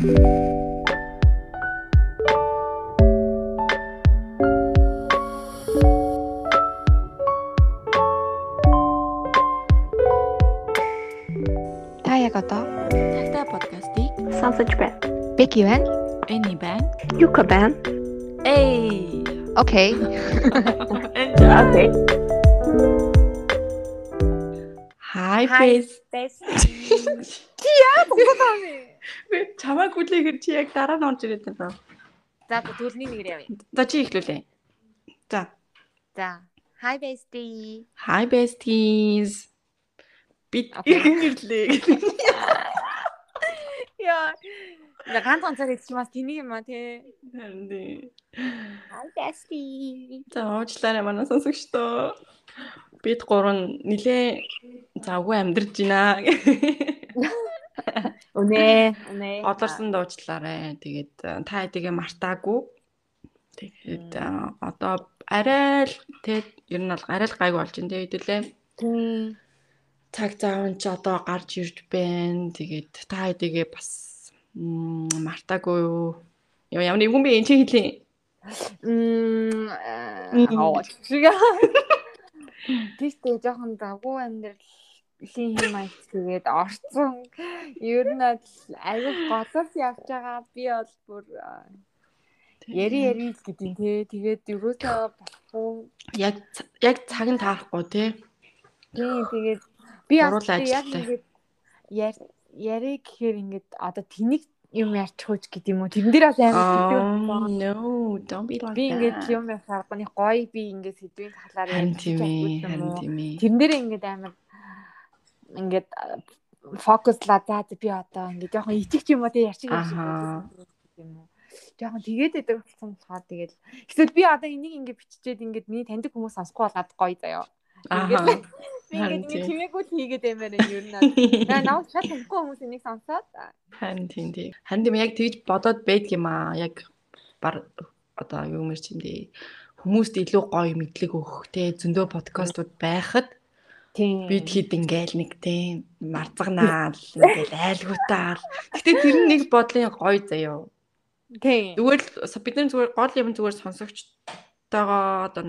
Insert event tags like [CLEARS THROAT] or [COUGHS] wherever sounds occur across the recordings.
Та яг одоо Тагтаа подкастыг сонсож байна. Беки байна. Эни байна. Юка байна. Эй. Окей. Окей. Hi face. Яа дуусаа. Би чамайг хүлээхээр чи яг дараа нь орж ирээд байна. За төлний нэг явъя. За чи ихлүүлээ. За. За. Hi bestie. Hi besties. Би Окей. ирлээ. Яа. На ганц ганцаар хэлчих юмас тэнийг юм а тий. Харин тий. Hi bestie. За уучлаарай манай сонсогчдоо. Бид гурав нилээ завгүй амьдарч байна. [LAUGHS] Үнэ. Үнэ. Одорсон дуучлаарай. Тэгээд э, та хэдийгээ мартаагүй. Тэгээд э, одоо арай л тэг ер нь бол арай л гайг болж байна тэг хэдүүлээ. Тий. Цаг нь ч одоо гарч ирж байна. Тэгээд та хэдийгээ бас мартаагүй юу? Яа ямар нэгэн би энэ чи хэлээ. Мм. Мм. Аа. [LAUGHS] Тийштэй жоохон давгүй амьдралын юм аа тэгээд орцсон. Ер нь л аюу голоос явж байгаа би бол бүр яри яри л гэдэг тий. Тэгээд юусаа болохгүй Яг яг цаг нь таарахгүй тий. Тийм тэгээд би яг яг ажилттай. ингээд яр- яриа гэхээр ингээд одоо тэнийг юм ярьчихууч гэдэг юм уу тэрэн дээр бас амар сэтгэл Oh байна. no, don't be like би ингээд that. юм ярихаарганы гоё би ингээд сэдвийн талаар ярьж чадгүй юм тэрэн дээр ингээд амар ингээд фокуслаа за би одоо ингээд жоохон итгч юм уу те ярьчих Ахаа. юм уу жоохон тэгээд байдаг болсон болохоор тэгээд эсвэл би одоо энийг ингээд биччихээд ингээд миний таньдаг хүмүүс сонсохгүй болоод гоё заяа. Ингээд би ингээд чимээгүй хийгээд баймаар юм ер нь. Аа наа шал танихгүй хүмүүс энийг сонсоод Харин тийм тийм. Харин тийм яг тэгж бодоод байдаг юм аа. Яг бар одоо юу мэр чиндээ хүмүүст илүү гоё мэдлэг өгөх те зөндөө подкастууд байхад бид хэд ингээл нэг те марцагнаал [LAUGHS] ингээл айлгуутаал. Гэтэ тэр нэг бодлын гоё заяа. тийм Зүгээр л бид нар зүгээр гол юм зүгээр сонсогчтойгоо одоо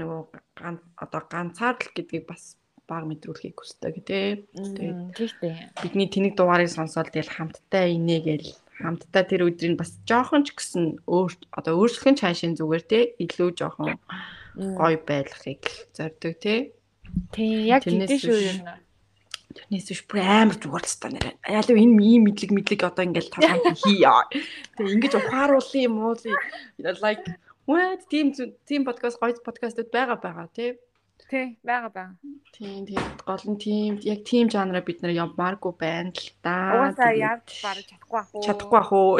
ган- одоо ганцаардл гэдгийг бас баг мэдрүүлэхийг хүсдэг тий. тийм тийм Бидний тэнэг дугаарыг сонсоод тэгэл хамтдаа инээ гээл хамтдаа тэр өдрийг бас жоохон ч гэсэн өөр одоо өөрчлөх нь цаашийн зүгээр тий илүү жоохон гоё байлгахыг зорддог тий. тийм яг тийм шүү нь. Тэрнээс биш бүр амар зүгээр л ста нэрэ. Ялуу энэ ийм мэдлэг мэдлэг одоо ингээл тавхан хийя. Тэгээ ингэж ухааруулсан юм уу? Like what team team podcast гоё подкастууд байгаа байгаа тий. Тийм байгаа байгаа. Тийм тэгээд гол нь тийм яг тийм жанраа бид нар явмааргүй байна л да. Угаасаа яаж бараг чадахгүй ах уу? чадахгүй ах уу.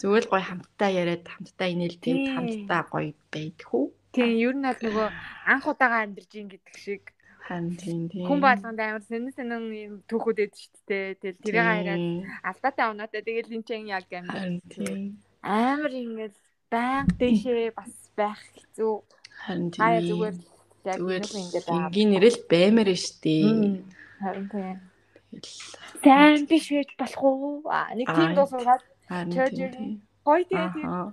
Зүгээр л гоё хамтдаа яриад хамтдаа инээлтэнд Тийм. хамтдаа гоё байдхүү. Тийм ер нь бол нөгөө анх удаага амьдарч ин гэдэг шиг Хан тийм тийм. хүн болгонд амар сэнэн сэнэн юм түүхүүд эд шүү дээ. Тэгэл тэрийг хараад алдаатай оноотой тэгэл энэ чинь яг амар тийм. амар ингээд байнга дэшээ бас байх хэцүү. Харин тийм. Хаяа зүгээр яг ингээд байгаа. энгийн нэрэл баймаар нь штэ. Харин тийм. Сайн биш байж болох уу? Аа, Нэг тийм Аа. дуу суугаад харин тийм. ирнэ. тийм.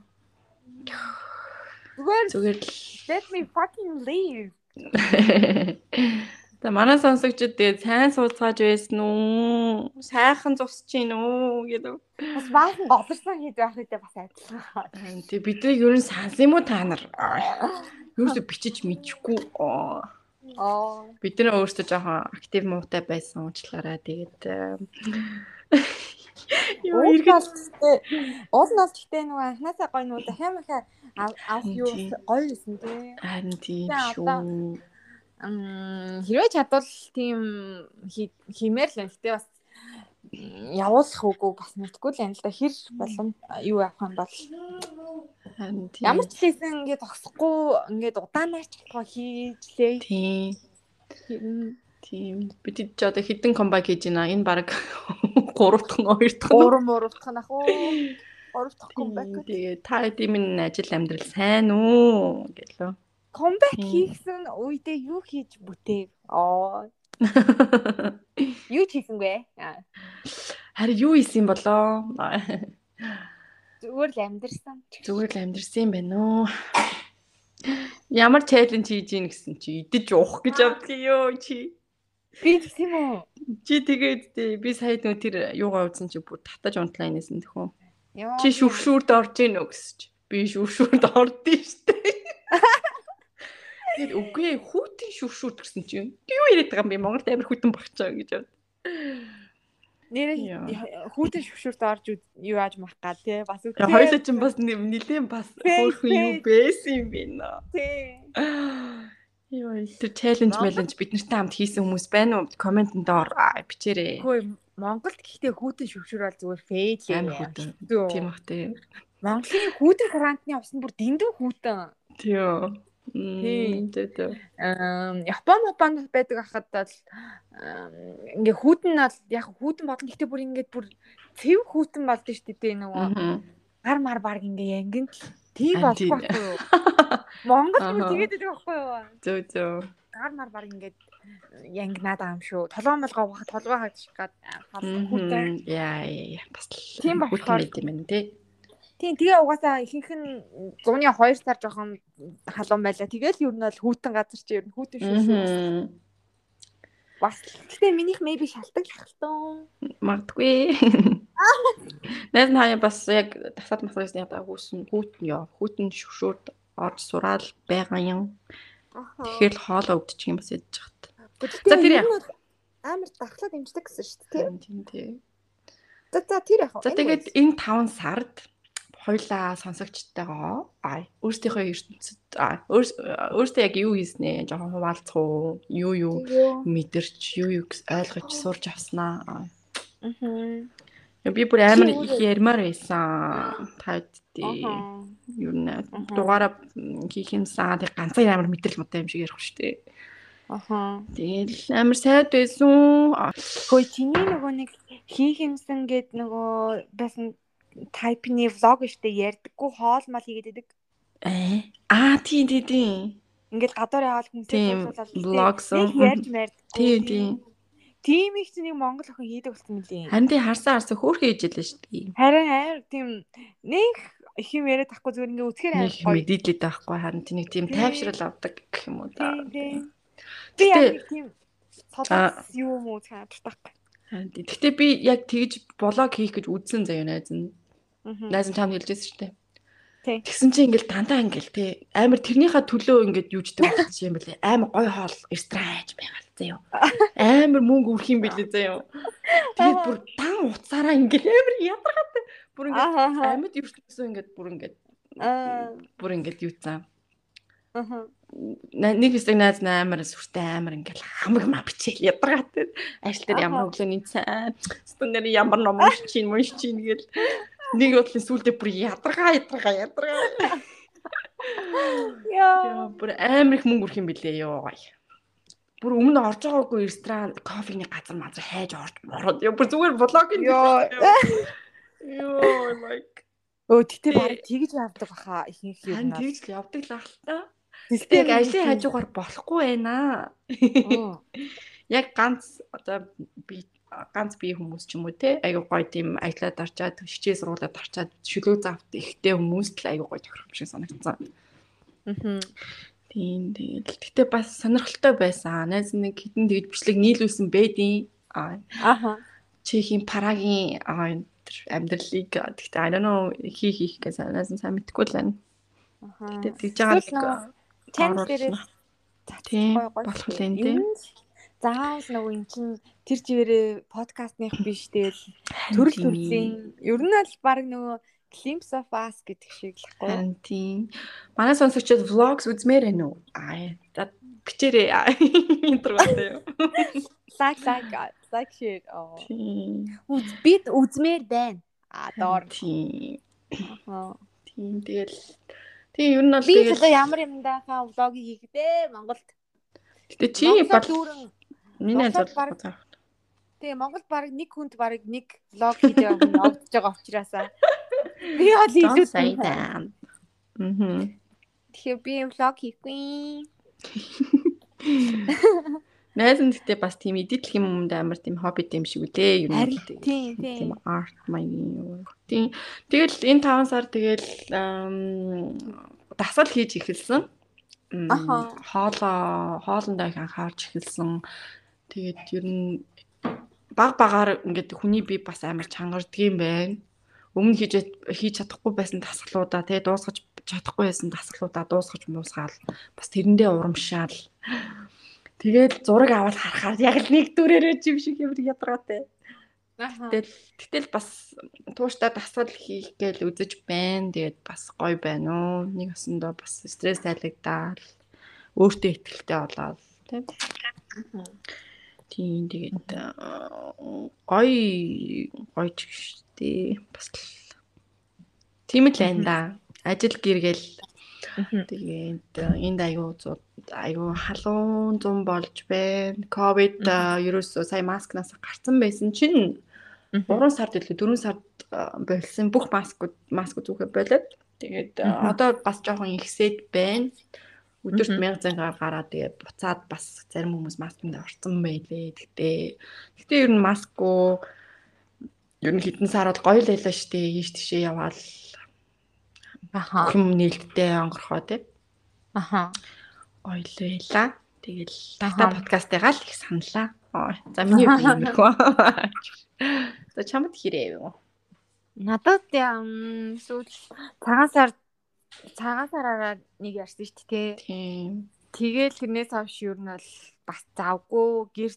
Зүгээр л let me fucking leave. [LAUGHS] Та манай сонсогчд тэгээд сайн сууцгааж байсан уу? Сайхан зогсож гин үү гэдэг. Бас баахан голорсон хэд байх үедээ бас адилхан. Тий бидний ер нь сансан юм уу та нар? Юусе бичиж мэдчихгүй. Аа. Бид нэр өөрсдөө жоохон актив муутай байсан уучлаарай. Тэгээд Юу гэхдээ уул бол гэхдээ нөгөө анхнаасаа гоё нөгөө дахиад махаа авах юу Тийм. гоё байсан тий. харин тийм шүү. Мм хэрвээ чадвал тийм хий- хиймээр л. Гэтэ бас явуулах үгүй бас мэдгүй л юм л да. Хэр болон юу явах юм бол тийм. ямар ч хэлсэн ингээд зогсохгүй ингээд удаанаач болохоо хийжлээ. тийм Хэрэн тийм бид ч одоо хідэн комбайк хийж байна. Энэ баг 3 дахь 2 дахь нь. гурван муурах ах уу. Гурав дахь Тийм, комбек. Тэгээд та хэдийн минь ажил амьдрал сайн уу гэлөө. Комбек Тийм. хийхсэн үедээ юу хийж бүтээв? Аа, [LAUGHS] юу хийсэнгүй. Аа. Харин юу исэн болоо? Зүгээр л амьдэрсэн. Зүгээр л амьдрсан юм байна уу? Ямар чаленж хийж ийн гэсэн чи идэж уух гэж явдаг ёо чи. Би тийм үү? Чи тэгээд би сая нөө тэр юугаа үзсэн чи бүр татаж унтлаа энэсэн тэхүү. Яа. Чи шүршүрд орж ийн үү гэсэн чи. Би шүршүрд ордсон штэ. Тэгээд үгүй хүүтэн шүршүрд гэсэн чи юу яриад байгаа юм бэ? Монголд амар хүүтэн багчаа гэж явд. Нэрээ хүүтэн шүвшүрт орж юу яаж мах га тий бас үү. Хоёулаа ч бас нилээн бас хөөрхөн юу байсан юм бэ нэ. тий. Йоо, тэр чаленж мэлэнж бид нартай хамт хийсэн хүмүүс байна уу? Комментэнд ор аа, бичээрэй. Хөөе Монголд гэхдээ хүүтэн шүвшүр бол зүгээр фейл хүүтэн. Тийм. Тийм бах тий. Монголын хүүтэн карантины авсан бүр дэндүү хүүтэн. Тийм. Тийм. Тэ. Аа Япон Японд байдаг ахад бол ингээ хүүтэн нь бол яг хүүтэн болно гэхдээ бүр ингээд бүр цэв хүүтэн болдог шүү дээ нөгөө гар мар баг ингээ янгин тийм тийм. болохгүй юу. [LAUGHS] Монгол Аха. тэгээд байдаг байхгүй юу. Зөө зөө. гар мар баг ингээд янгнаад юм шүү. Толгой молгоо ухах толгой хагчих гад хүүтэн. Мгм. Яа яа бас. Тийм болохоор- юм байна тий. Тийм тэгээ угаасаа ихэнх нь 100-ны 2 сар жоохон халуун байлаа. Тэгэл ер нь бол хүүтэн газар чи ер нь хүүтэн шүү шүү. Бас гэхдээ минийх maybe шалтгаалах л тоо. Мартгүй. [LAUGHS] Найз наа бас яг тасаад масаас яг хүүсэн хүүтэн ёо. Хүүтэн шүршүүд орж сураал байгаа юм. Тэгэхээр л хоолоо өвдчих юм бас ядж хат. За тэр яах? амар дахлаад имждэг гэсэн шүү дээ. Тийм тий. За за тэр яах вэ? За тэгээд энэ 5 сард хоёлаа сонсогчтойгоо аа өөрсдийнхөө ертөнцид аа өөрс- өөртөө яг юу хийснэ жоохон хуваалцах уу юу юу мэдэрч юу юу ойлгож сурч авснаа Аа. Би бүр амар их ярмаар байсан тайдтий Аа. Нэ Аха. дугаараа хийх юмсан тэг ганцхан амар мэдрэл мутай юм шиг ярих штэ Аха. тэгэл амар сайд байсан Хөөе чиний нөгөө нэг хийх юмсан гэд нөгөө байсан тайпны влог штэ ярьдаггүй хоол мал хийгээд идэг. ээ аа тий тий тий Ингээд гадуур яваал хүмүүсээ влогсон. ярьж мэрдэггүй. тий тий Тийм их чинь монгол охин хийдэг болсон мөлий. харин тий харсан харсан хөөрхөн хийж ялээ штэ Харин амар тийм нэг их юм яриад тахгүй зүгээр ингээ үсгээр нэг амар гоё. мэдээлэлтэй байхгүй харин нэг тийм Тий. тайвшрал авдаг гэх юм уу тийм. Би яг тийм юу юм уу тий. Гэхдээ би яг тэгж блог хийх гэж үзсэн заяа найз нь найз нь чамд хэлжсэн шүү дээ. Тэгсэн чинь ингээл дандаа ингээл тий. Амар тэрнийхээ төлөө ингээд юуждаг болсон юм бэлээ. Амар гой хоол ресторан байгаа л заяа. Амар мөнгө өрх юм бэлээ заяа. Тэгээд бүр дан уцаараа ингээл [LAUGHS] амар ядаргатай бүр ингээд Аа. амьд ертөнцөө ингээд бүр ингээд Аа. бүр ингээд юуцаа Аа. На- нэг хэсэг найз амар сүртэй амар ингээл хамаг ма бичээл ядаргаатай ажил дээр ямар өглөөний цай стонер ямар ном уншиж чинь уншиж чинь гэл нэг бодлын сүулдэ бүр ядаргаа ядаргаа ядаргаа Яа. яа бүр амар их мөнгө өрх юм билээ ёо бүр өмнө орж байгаагүй ресторан кофений газар мазар хайж орж мороод ёо бүр зүгээр блог юм Ёо. Ёо like Өө тэгтээ баг тэгж явдаг баха ихэнх юм хан тэгж л явдаг л ах л та Тэгтээ яг ажлын хажуугаар болохгүй байна [LAUGHS] яг ганц одоо би ганц бие хүмүүс ч юм уу те айгу гоё тийм ажиллаад арчаад хичээл сургуулаад арчаад шүлөө завт ихтэй хүмүүс л айгу гоё тохирох юм шиг санагдсан. Аа. Тийм тэгэл. Гэтэ бас сонирхолтой байсан. Найз нэг хитэн тэгж бичлэг нийлүүлсэн бэдийн аа Аха. чихийн парагийн аа тэр амьдралыг гэтэ I don't know хий хийх гэсэн найз нь сайн мэдэхгүй л байна. Гэтэ тэгж байгаа Эсвэл нөгөө Channel дээрээ Тийм, гоё гоё болох юм, тийм. Заавал нөгөө эн чин тэр чигээрээ подкастных биш тэгэл төрөл төрлийн ер нь л баг нөгөө Glimpse of Us гэдэг шиг л хгүй. Харин тийм. Манай сонсогчид vlogs үзмээр байна уу? Аа. Бичээрэй. [LAUGHS] Интервьютэй юу? [LAUGHS] Like like share. оо. Тийм. Үз бид үзмээр байна. А доор. Тийм. Аа. Тийм. Тэгэл тийм ер нь бол Би одоо ямар юмдахаа влогийг хийх дээ Монголд. Гэтэ чи бол миний зөв баг- баг. Тэгээ Монголд баг нэг хүнд баг нэг влог явах нь явагдаж байгаа учраас би бол илүү сайдаа. Мгм. Тэгэхээр би влог хийхгүй. [LAUGHS] Найз нь гэтээ бас тийм эдитлэх юмд амар тийм хобби юм шиг үлээ юу нэг тийм тийм арт маягийн. Тийм. Тэгэл энэ 5 сар тэгэл дасгал хийж эхэлсэн. Аха. Хоолоо хоолндоо их анхаарч эхэлсэн. Тэгээд ер нь баг багаар ингээд хүний бие бас амар чангардаг юм байна. Өмнө хийж хийж чадахгүй байсан дасгалуудаа тэгээ дуусгаж чадахгүй байсан дасгалуудаа дуусгаж муусгаал бас тэрэндээ урамшаал. Тэгээд зураг аваад харахаар яг л нэг дүрээрээ жим шиг ямар ядаргаатай. Аха. Тэгэл тэгтэл бас тууштай дасгал хийх гээл үзэж байна. Тэгээд бас гоё байна уу. Нэг өсөндөө бас стресс тайлагдаад өөртөө ихтэй болоод тийм. Тийм тэгээд гоё гоё ч гэжтэй. Бас л тийм л байна да. Ажил гэргээл Тэгээд энд аягүй зууд аягүй халуун зам болж байна. Ковид ерөөсөө сая маскнаас гарцсан байсан чинь 3 сард илүү 4 сард болсон бүх маскууд маск зүгөө болоод тэгээд одоо бас жоохон ихсээд байна. Өдөрт Мгм. 1000 зан гараад тэгээд буцаад бас зарим хүмүүс маскнд орсон байлээ. Гэтэ гэтэ ер нь маскгүй ер нь хитэн сар бол гоё л байлаа шүү дээ. Ийш тийшээ яваал Аха. хүм нээлттэй онгорхоо тий Аха. ойлоо байла. Тэгэл тата подкастыгаа л их саналаа. За миний үг юм хөө. [LAUGHS] За чамд хэрэг юу? Надад ям сүүл цагаан сар цагаан сараараа нэг ярьсан шүү дээ. Тийм. Тэгэл тэрнээс хойш юу нь бол бас завгүй гэр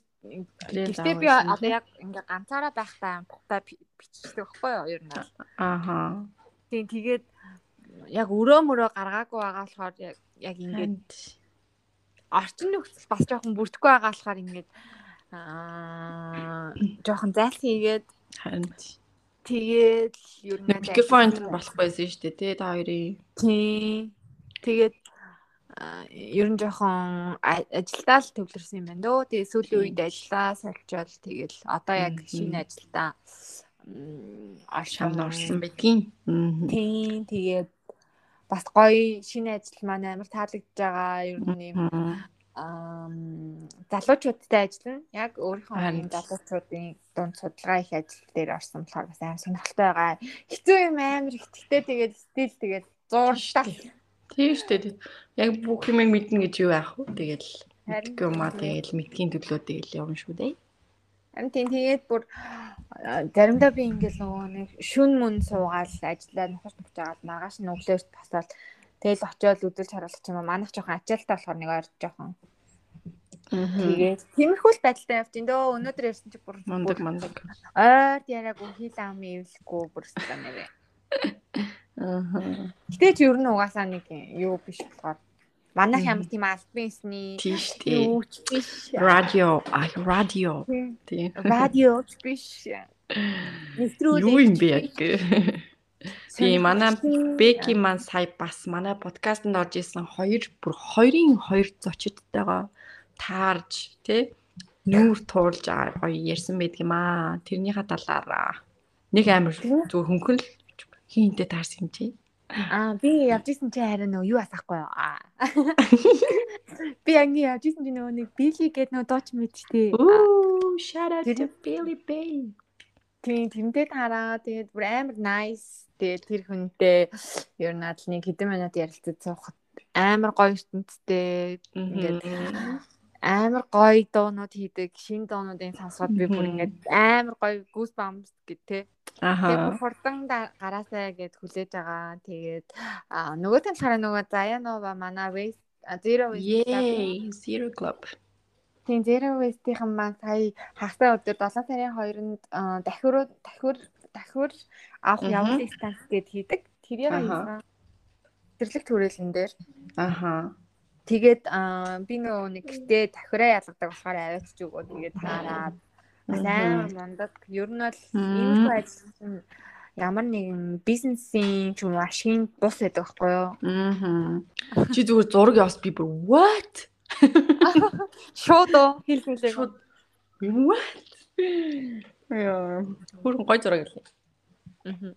гэртээ би одоо яг ингээ ганцаараа байхдаа тухтай бичдэг байхгүй юу ер нь. Ааха. Тийм тэгээд яг өрөө мөрөө гаргаагүй байгаа болохоор яг яг ингээд орчин нөхцөл бас жоохон бүрдэхгүй байгаа болохоор ингээд аа жоохон зайлс хийгээд харин тэгээд ер нь микрофонд нь болохгүйсэн шүү дээ тий та хоёрын. Тийм. Тэгээд ер нь жоохон ажилдаа л төвлөрсөн юм байна дөө. Тэгээд сүүлийн үед ажиллаа сольчвол тэгэл одоо яг шинэ ажилдаа Шамд оршин орсон байдгийн. Тийм. Тэгээд бас гоё шинэ ажил маань амар таалагдж байгаа. Ер нь юм залуучуудтай ажиллана. Яг өөрийнхөө юм залуучуудын дунд судалгаа их ажил дээр орсон болохоор бас амар сонирхолтой байгаа. Хэцүү юм амар ихтэй тэгээд стил тэгээд зууртаа. Тийм шүү дээ. Яг бүх юмыг мэднэ гэж юу яах вэ? Тэгэл мэдгүй юмаа тэгэл мэдхийн төлөө тэгэл явна шүү дээ. Амин тийм тэгээд бүр заримдаа би ингээл нөгөө нэг шүн мөн суугаал ажиллаа нухаж нухаж агаад маргааш нь өглөөс босоод тэгэл очиод үзүүлж харуулах юм. Манайх жоохон ачаалтаа болохоор нэг ойр жоохон. Тэгээд тиймэрхүү л байдалтай явж ин дөө өнөөдөр ярьсан чи бүр Мандаг бүр мандаг. ойр яриаггүй хил ам ивлэхгүй бүр өстө нэрэ. Аа. Гэтэ ч ер нь угаасаа нэг юу биш болохоор манайх ямар тийм албан ёсны Тийм биш. Радио, а радио. Тийм. Радио биш. Юу юм бэ яг? [LAUGHS] Тийм манай Беки маань сая бас манай подкастт орж исэн хоёр бүр хоёрын хоёр зочидтойгоо таарж тий нүүр туулж гоё ярьсан байдаг юм аа. Тэрнийхээ талаараа нэг амар зөв хөнгөн л хинтээ таарсан юм чи. Аа би явж исэн чи харин нөгөө юу асахгүй юу? Аа. [LAUGHS] Би анги явж исэн чи нөгөө нэг Билли гэдэг нөгөө дууч мэдтэй. Ooh, shout out to Billy Bay. Тийм тэрнтэй тараа тэгээд бүр амар nice. Тэгээд тэр хүнтэй ер нь нэг хэдэн минут ярилцаж суухад амар гоё ертөнцтэй ингээд амар гоё дуунууд хийдэг. Шин дуунуудын сонсоод би бүр ингээд амар гоё goosebumps гэдэг те. Бүр хурдан да- гараасаа гэд хүлээж байгаа. Тэгээд аа нөгөө талаараа нөгөө Заянова манай Waste Zero Waste Zero Club. Тийм Zero Waste-ийн маань сая хагасаа өдөр 7 сарын 2-нд аа, дахиур дахиур дахиур авах явуулын станц гэд хийдэг. Тэрийг хийсэн. Тэрлэг төрөлн дээр. Аха. Тэгээд аа, би нөгөө нэг гэртээ дахиураа ялгадаг болохоор аваач өгөө тэгээд таараад амар мундаг. Ер нь бол энэ ажил чинь ямар нэгэн бизнесийн ч юм уу ашигын бус байдаг байхгүй юу? Мгм. Чи зүгээр зураг яваас би бүр what? Шууд уу хэл хэлээ. Шууд what? Яа, хүрэн гой зураг ирлээ. Мгм.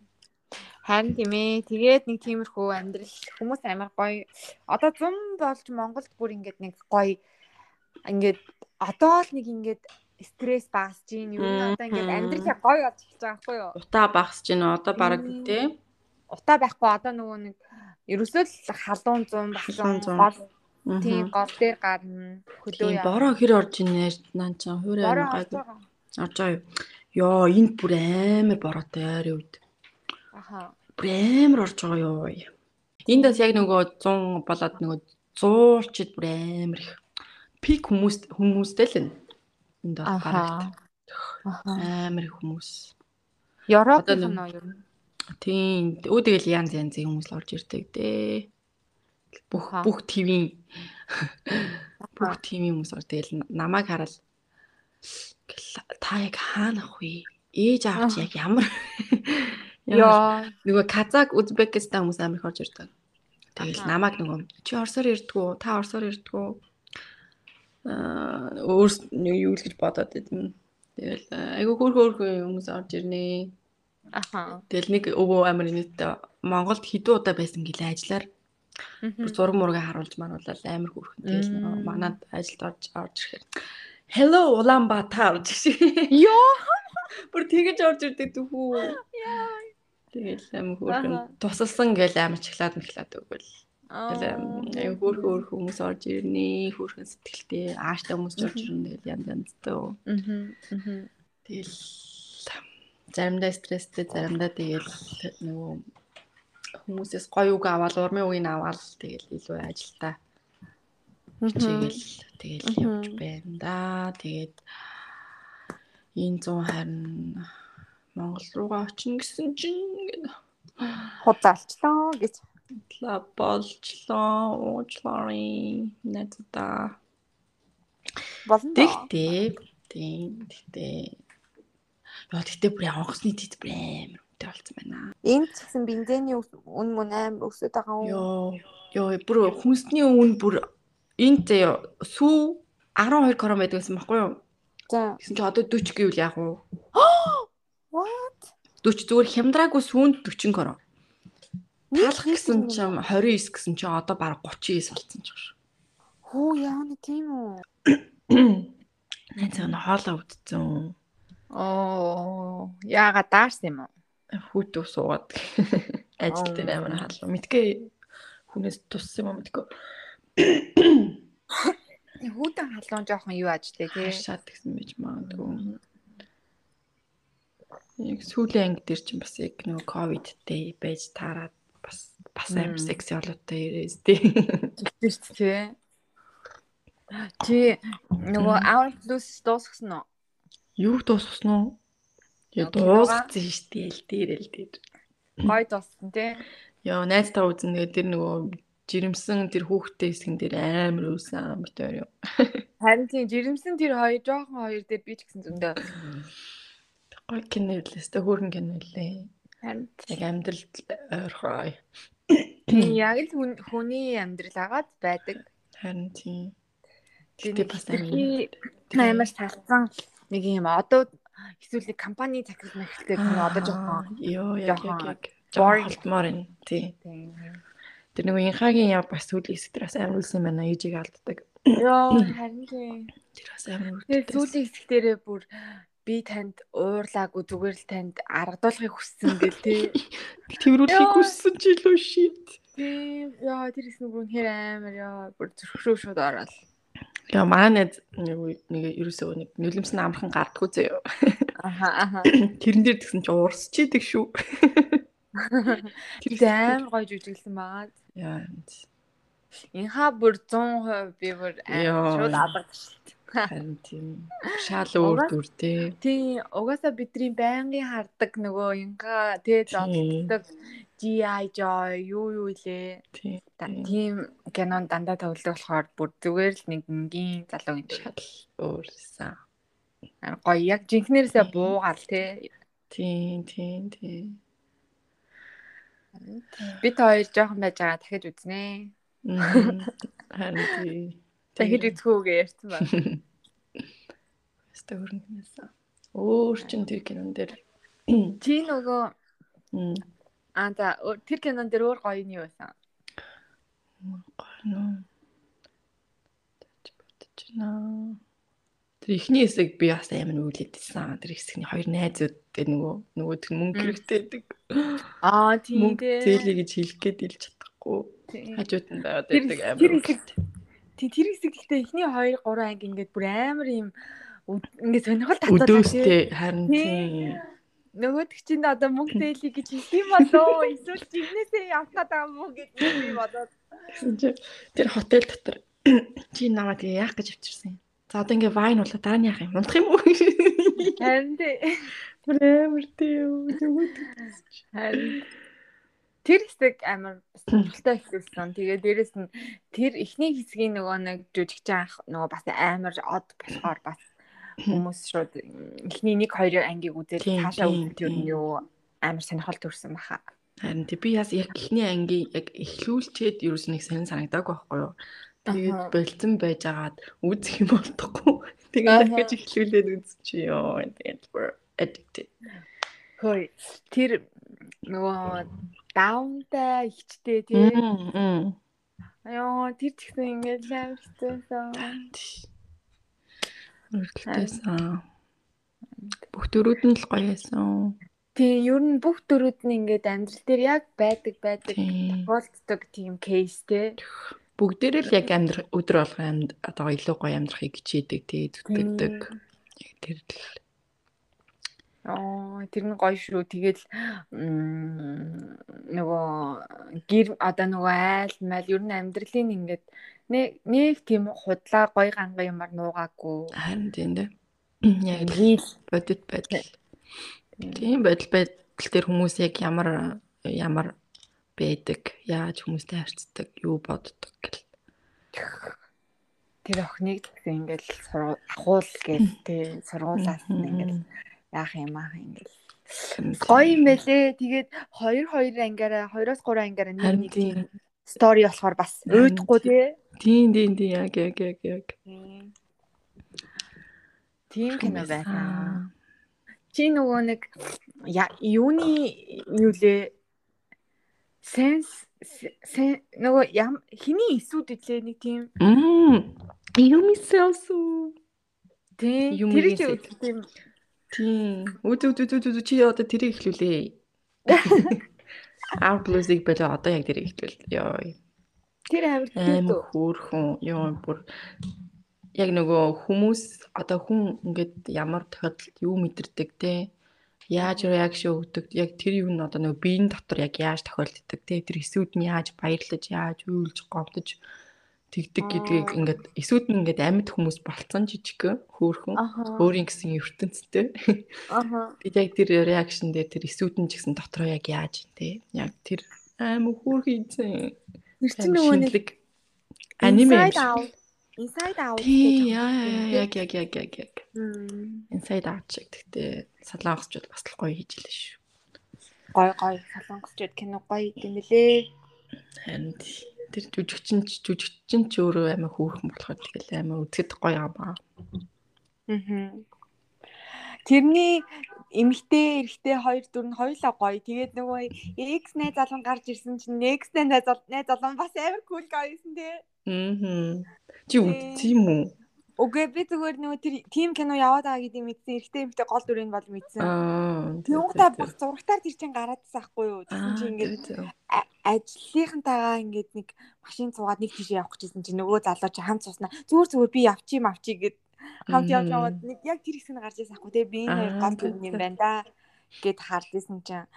Харин тийм ээ. Тэгээд нэг тиймэрхүү амьдрал хүмүүс амар гоё. Одоо зам болж Монголд бүр ингээд нэг гоё ингээд одоо л нэг ингээд стресс багасж гин юу нь одоо ингээд амьдрал гоё болж эхэлж байгаа байхгүй юу? Утаа багсж байна. Одоо баг тий. Утаа байхгүй одоо нөгөө нэг ерөөсөө л халуун болсон зүүн. гол тийм гол дээр гарна Тийм яа. бороо хэр орж ийнэ наа чи хөрөө бороо амин орж гайгүй. байгаа. Орж байгаа юу? Йоо энд бүр амар бороотой ойрын үед. Аха. Амар орж байгаа юу. Энд бас яг нөгөө 100 болоод нөгөө 100-чид бүр амар их пик хүмүүс хүмүүстэй л энэ. Энд бол гарагт Аха. амар их хүмүүс. Европын Одоо нэг- нөө ер нь. Тийм. Тэгэл янз янзын хүмүүс л орж ирдэг дээ. Бүх бүх твийн бүх твийн хүмүүс орж тэгэл намайг хараад та яг хаана ах вэ? Ээж аав чи Аха. яг ямар Яа. нөгөө Казак, Узбекистан хүмүүс амар их орж ирдэг. Тэгэл намайг нөгөө чи орсоор ирдгүү, та орсоор ирдгүү. Аа өөрс юу л гэж бодоод идэм. Тэгэл айгу хөөх хөөх хүмүүс орж ирнэ. Аха. Тэгэл нэг өвөө амар нийтээ Монголд хэдэн удаа байсан гэлээ ажиллаар бүр зураг мурга харуулж маруулаад амар хөөрхөн. Тэгэл нөгөө манад ажилд орж орж ирэхээр Hello Улаанбаатар гэж. Йоо. Бүр тэгэж орж ирдэг дөхүү. Тэгэл амар хөөрхөн тусалсан гэл амар чаглаад мэхлаад өгвөл. Аа. Тэгэл хөөрхөн хөөрхөн хүмүүс орж ирнэ. Хөөрхөн сэтгэлтэй ааштай хүмүүс орж ирнэ. Тэгэл янз янзтай. Мгм. Тэгэл заримдаа стресстэй, заримдаа тэгэл нөгөө хүмүүсээс гоё үг аваад урмын үгийг аваад тэгэл илүү хичээгэл тэгэл Мгм. явж байна да. Тэгээд энэ зүүн харин Монгол руугаа очино гэсэн чинь ингээд Худлaalчлаа гэж. ла болчлоо уучлаарай надад Болно. Тэгтээ тийм тэгтээ Яа тэгтээ бүр онгоцны тит бүр амар үнэтэй болсон байна. Энд ч гэсэн бензиний үн мөн амар өсөд байгаа юм. Йоо ёо бүр хүнсний үн бүр энд заяа сүү 12 крон байдаг гэсэн баггүй юу? За. Гэсэн чи одоо 40 гэвэл яах вэ? [GASPS] [GASPS] What? 40 зүгээр хямдраагүй сүүнд 40 крон. Нэг Таалах гэсэн чинь 29 гэсэн чинь одоо баг 39 болсон ч гэж. Хөө яана тийм үү? [COUGHS] Найз нь хоолоо үдцэн. Оо, яага даарсан юм уу? Хүүтүү суугаад [COUGHS] ажил дээр амар хаалга. Мэдгүй хүнээс туссан юм мэдгүй. [COUGHS] Хүүтэн халуун жоохон юу ажтэй тий. Хашаад гэсэн байж магадгүй. Яг сүүлийн анги дээр чинь бас яг нөгөө ковидтэй байж таарад бас бас амар секси олоотой ирээс тий. Тэгтэрч тий. Чи нөгөө Plus дуусгасан уу? Юу дууссан уу? Яа дууссан шүү дээ л дээр л дээр. Гой дууссан тий. Яа найз таа үзэн тэгээ тэр нөгөө жирэмсэн тэр хүүхдтэй хэсгэн дээр амар үүсэн битээр юу. Харин тийм жирэмсэн тэр хоёр жоохон хоёр дээр би ч гэсэн зөндөө. [LAUGHS] Гой кино лээс тэ хөөрхөн кино лээ. Харин Яг амьдралд ойрхой. тийм яг л хүн- хүний амьдрал агаад байдаг. Харин тийм. Гэтэ бас амар салсан нэг юм одоо эсвэл нэг компани захирал мэхэлтэй тийм одоо жоохон ёо яг яг болтмоор энэ тий. тийм. Тэр нөгөө инхагийн яв бас хэсэг дээр бас амар үлсэн байна ээжийг алддаг. Йоо харин тийм. Тэр бас амар Тэгээ үлддэг. сүүлийн хэсгтэрээ бүр би танд уурлаагүй зүгээр л танд аргадуулахыг хүссэн гэл тий. [LAUGHS] Тэрүүлэхийг хүссэн ч илүү шийд. Тийм. Яа тэр хэсэг бүр хэр амар яа бүр зөрхшөө шууд ороод. Яа манай нэг ерөөсөө нэг нүлэмсэн амархан гардггүй заяа. Аха аха. [COUGHS] Тэрэн дээр тэгсэн чи уурсч идэг шүү. [COUGHS] Тэр амар гоё жүжиглсэн байгаа. Яа. Инхаа бүр 100% би бүр амар шууд алгадчихлаа. Харин тийм. Шал өөр дүр тий. Тийм, угаасаа бидний байнгын хардаг нөгөө инхаа тэ Тийм. зодтдаг GI Joy юу юу лээ. Тий. Тийм. Кинонд дандаа төвлөдөг болохоор бүр зүгээр л нэг энгийн залуу юм. Шал өөрсөн. Амар гоё яг жинхнээсээ буугаал те. Тийм тийм тийм. Би та хоёр жоохон байж байгаа дахиж үзнэ. Харин тийм. Дахиж үзхүүгээ ярьсан ба. [LAUGHS] Өстө хөрөнгнөөс. Өөр чин тэр кинон дээр. [CLEARS THROAT] Чи нөгөө аа за тэр кинон дээр өөр гоё нь юу байсан? Гано. Тэч бодож байна. Тэр ихний хэсэг би бас амар нүүлээдсэн. Тэр хэсэгний хоёр найзууд тэгээ нөгөө нөгөөд нь мөнгө хэрэгтэй байдаг. Аа тийм дээ. зээлээ гэж хэлэх гээд илж чадахгүй. Хажууд нь байгаад Тэр байдаг тэр амар. хэсэг тий тэр хэсэг гэхдээ эхний 2 3 анги ингээд бүр амар юм ингээд сонирхол тий. Өдөөстэй харин тийм. Нөгөөд чинь одоо мөнгө зээлий гэж хэлсэн болоо эсвэл жигнэсээ гэдэг юм уу гэж би бодоод тэр хотел дотор чи намайг тэгээ яах гэж авчирсан юм. За одоо ингээ вайн болоо дараа нь яах юм? Унтах юм уу? харин тий Амар тийм. харин тэр хэсэг амар сонирхолтой ихсэн. Тэгээ дээрэс нь тэр эхний хэсгийн нөгөө нэг жүжигч анх нөгөө бас амар од болохоор бас хүмүүс шууд эхний 1 2 ангийг Тийм, таашаа тийм, үзэл юу юу амар сонирхол төрсэн баха. Харин тий би яг ихний ангийн яг эхлүүлчээд ерөөс нэг сонир санагдааг байхгүй юу? Тэгээд болцсон байжгаад үзэх юм болтохгүй. [LAUGHS] Тэгээд дахиж эхлүүлээд үзчих ёо. Тэгээд addicted. Хөөе. Тэр нөгөө даунтай ихчтэй тий. Мм. Аяа тэр ч гэсэн ингээд амар хэцүүсэн. Өргөлтэйсэн. Бүх дөрүүд нь л гоё байсан. Тийм ер нь бүх дөрүүд нь ингээд амьдрал дээр яг байдаг байдаг Тийм. тохиолддог тийм кейс тий. Бүгдээрээ л яг амьдрах өдөр болго амьд одоо илүү гоё амьдрахыг хичээдэг тий зүтгэдэг. Яг тэр л Аа тэр нь гоё шүү. Тэгэл нөгөө гэр одоо нөгөө айл майл ер нь амьдралын ингээд нэг тийм худлаа гоё ганга юмар нуугаагүй. харин тийм дээ. Яг л бодит байдал. Тийм бодит байдал дээр хүмүүс яг ямар ямар байдаг, яаж хүмүүстэй харьцдаг, юу боддог гэл. тэр охиныг ингээд сургуул гээл тий сургуулаас нь ингээд яах юм аах ингээд гоё юм бэлээ. Тэгээд 2 2 ангиараа 2-оос 3 ангиараа нэг нэг стори болохоор бас уйдахгүй тий. Тийм тийм тийм яг яг яг яг. Тийм кино байсан. Чи нөгөө нэг юуны юу лээ сенс сен нөгөө ям хиний эсүүд идлээ нэг тийм. Юм исэлсүү. тийм Юм тэр эсэд. үзэх тийм Тийм. Үд үд үд үд чи одоо тэрийг эхлүүлээ. [LAUGHS] Outlook болоо одоо яг тэрийг эхлүүл. Йоо. тэр Аим тийм хөөрхөн ёо бүр яг нөгөө хүмүүс одоо хүн ингээд ямар тохиолдолд юу мэдэрдэг те яаж реакшн өгдөг яг тэр юу нь одоо нөгөө биеийн дотор яг яаж тохиолддог те тэр эсүүд нь яаж баярлаж яаж уйлж гомдож тэгдэг гэдгийг ингээд эсүүд нь ингээд амьд хүмүүс болцсон жижиг хөөрхөн. Аха. Өөрийн гэсэн ертөнцтэй. Тэгээд [LAUGHS] яг тэр реакшн дээр тэр эсүүд нь ч гэсэн дотроо яг яаж те? Яг тэр аим ийцэн тэр чи нөгөө нэг аниме Inside. Out Тий, яа, яг яг яг яг яг. Inside out шиг. Гэхдээ солонгосчууд бас л гоё хийж илээ шүү. гой гой. Солонгосчууд кино гоё юм лээ Харин тий. Тэр жүжигчин ч- жүжигчин ч өөрөө амар хөөрхөн болохоор тэгэл амар үзэхэд гоё юм аа. Мгм. Тэрний эмгтэй эрэгтэй хоёр дүр нь хоёулаа гоё. Тэгээд нөгөө X найз залан гарч ирсэн чинь X найз зал- найз залан бас амар кул гоёсэн тий. Аа. Чи үзсэн юм уу? Үгүй би зүгээр нөгөө тэр тим кино яваад байгаа гэдгийг мэдсэн. Эрэгтэй эмгтэй гол дүрийг бол мэдсэн. Аа. Тэнгуудаа баг зурагтаар тэр чинь гараадсан ахгүй юу? Тэгсэн чинь ингээд ажлынхантайгаа ингээд нэг машин цугаад нэг тийш явах гэжсэн чинь нөгөө залуу чи хамт суснаа. Зүгээр зүгээр би явчих юм авчиг гэд хамт явж яваад нэг яг тэр хэсэг нь гарч ирсэн ахгүй те би энэ хоёр гол тий, дүр юм тий. байна да гэд харж ирсэн чинь.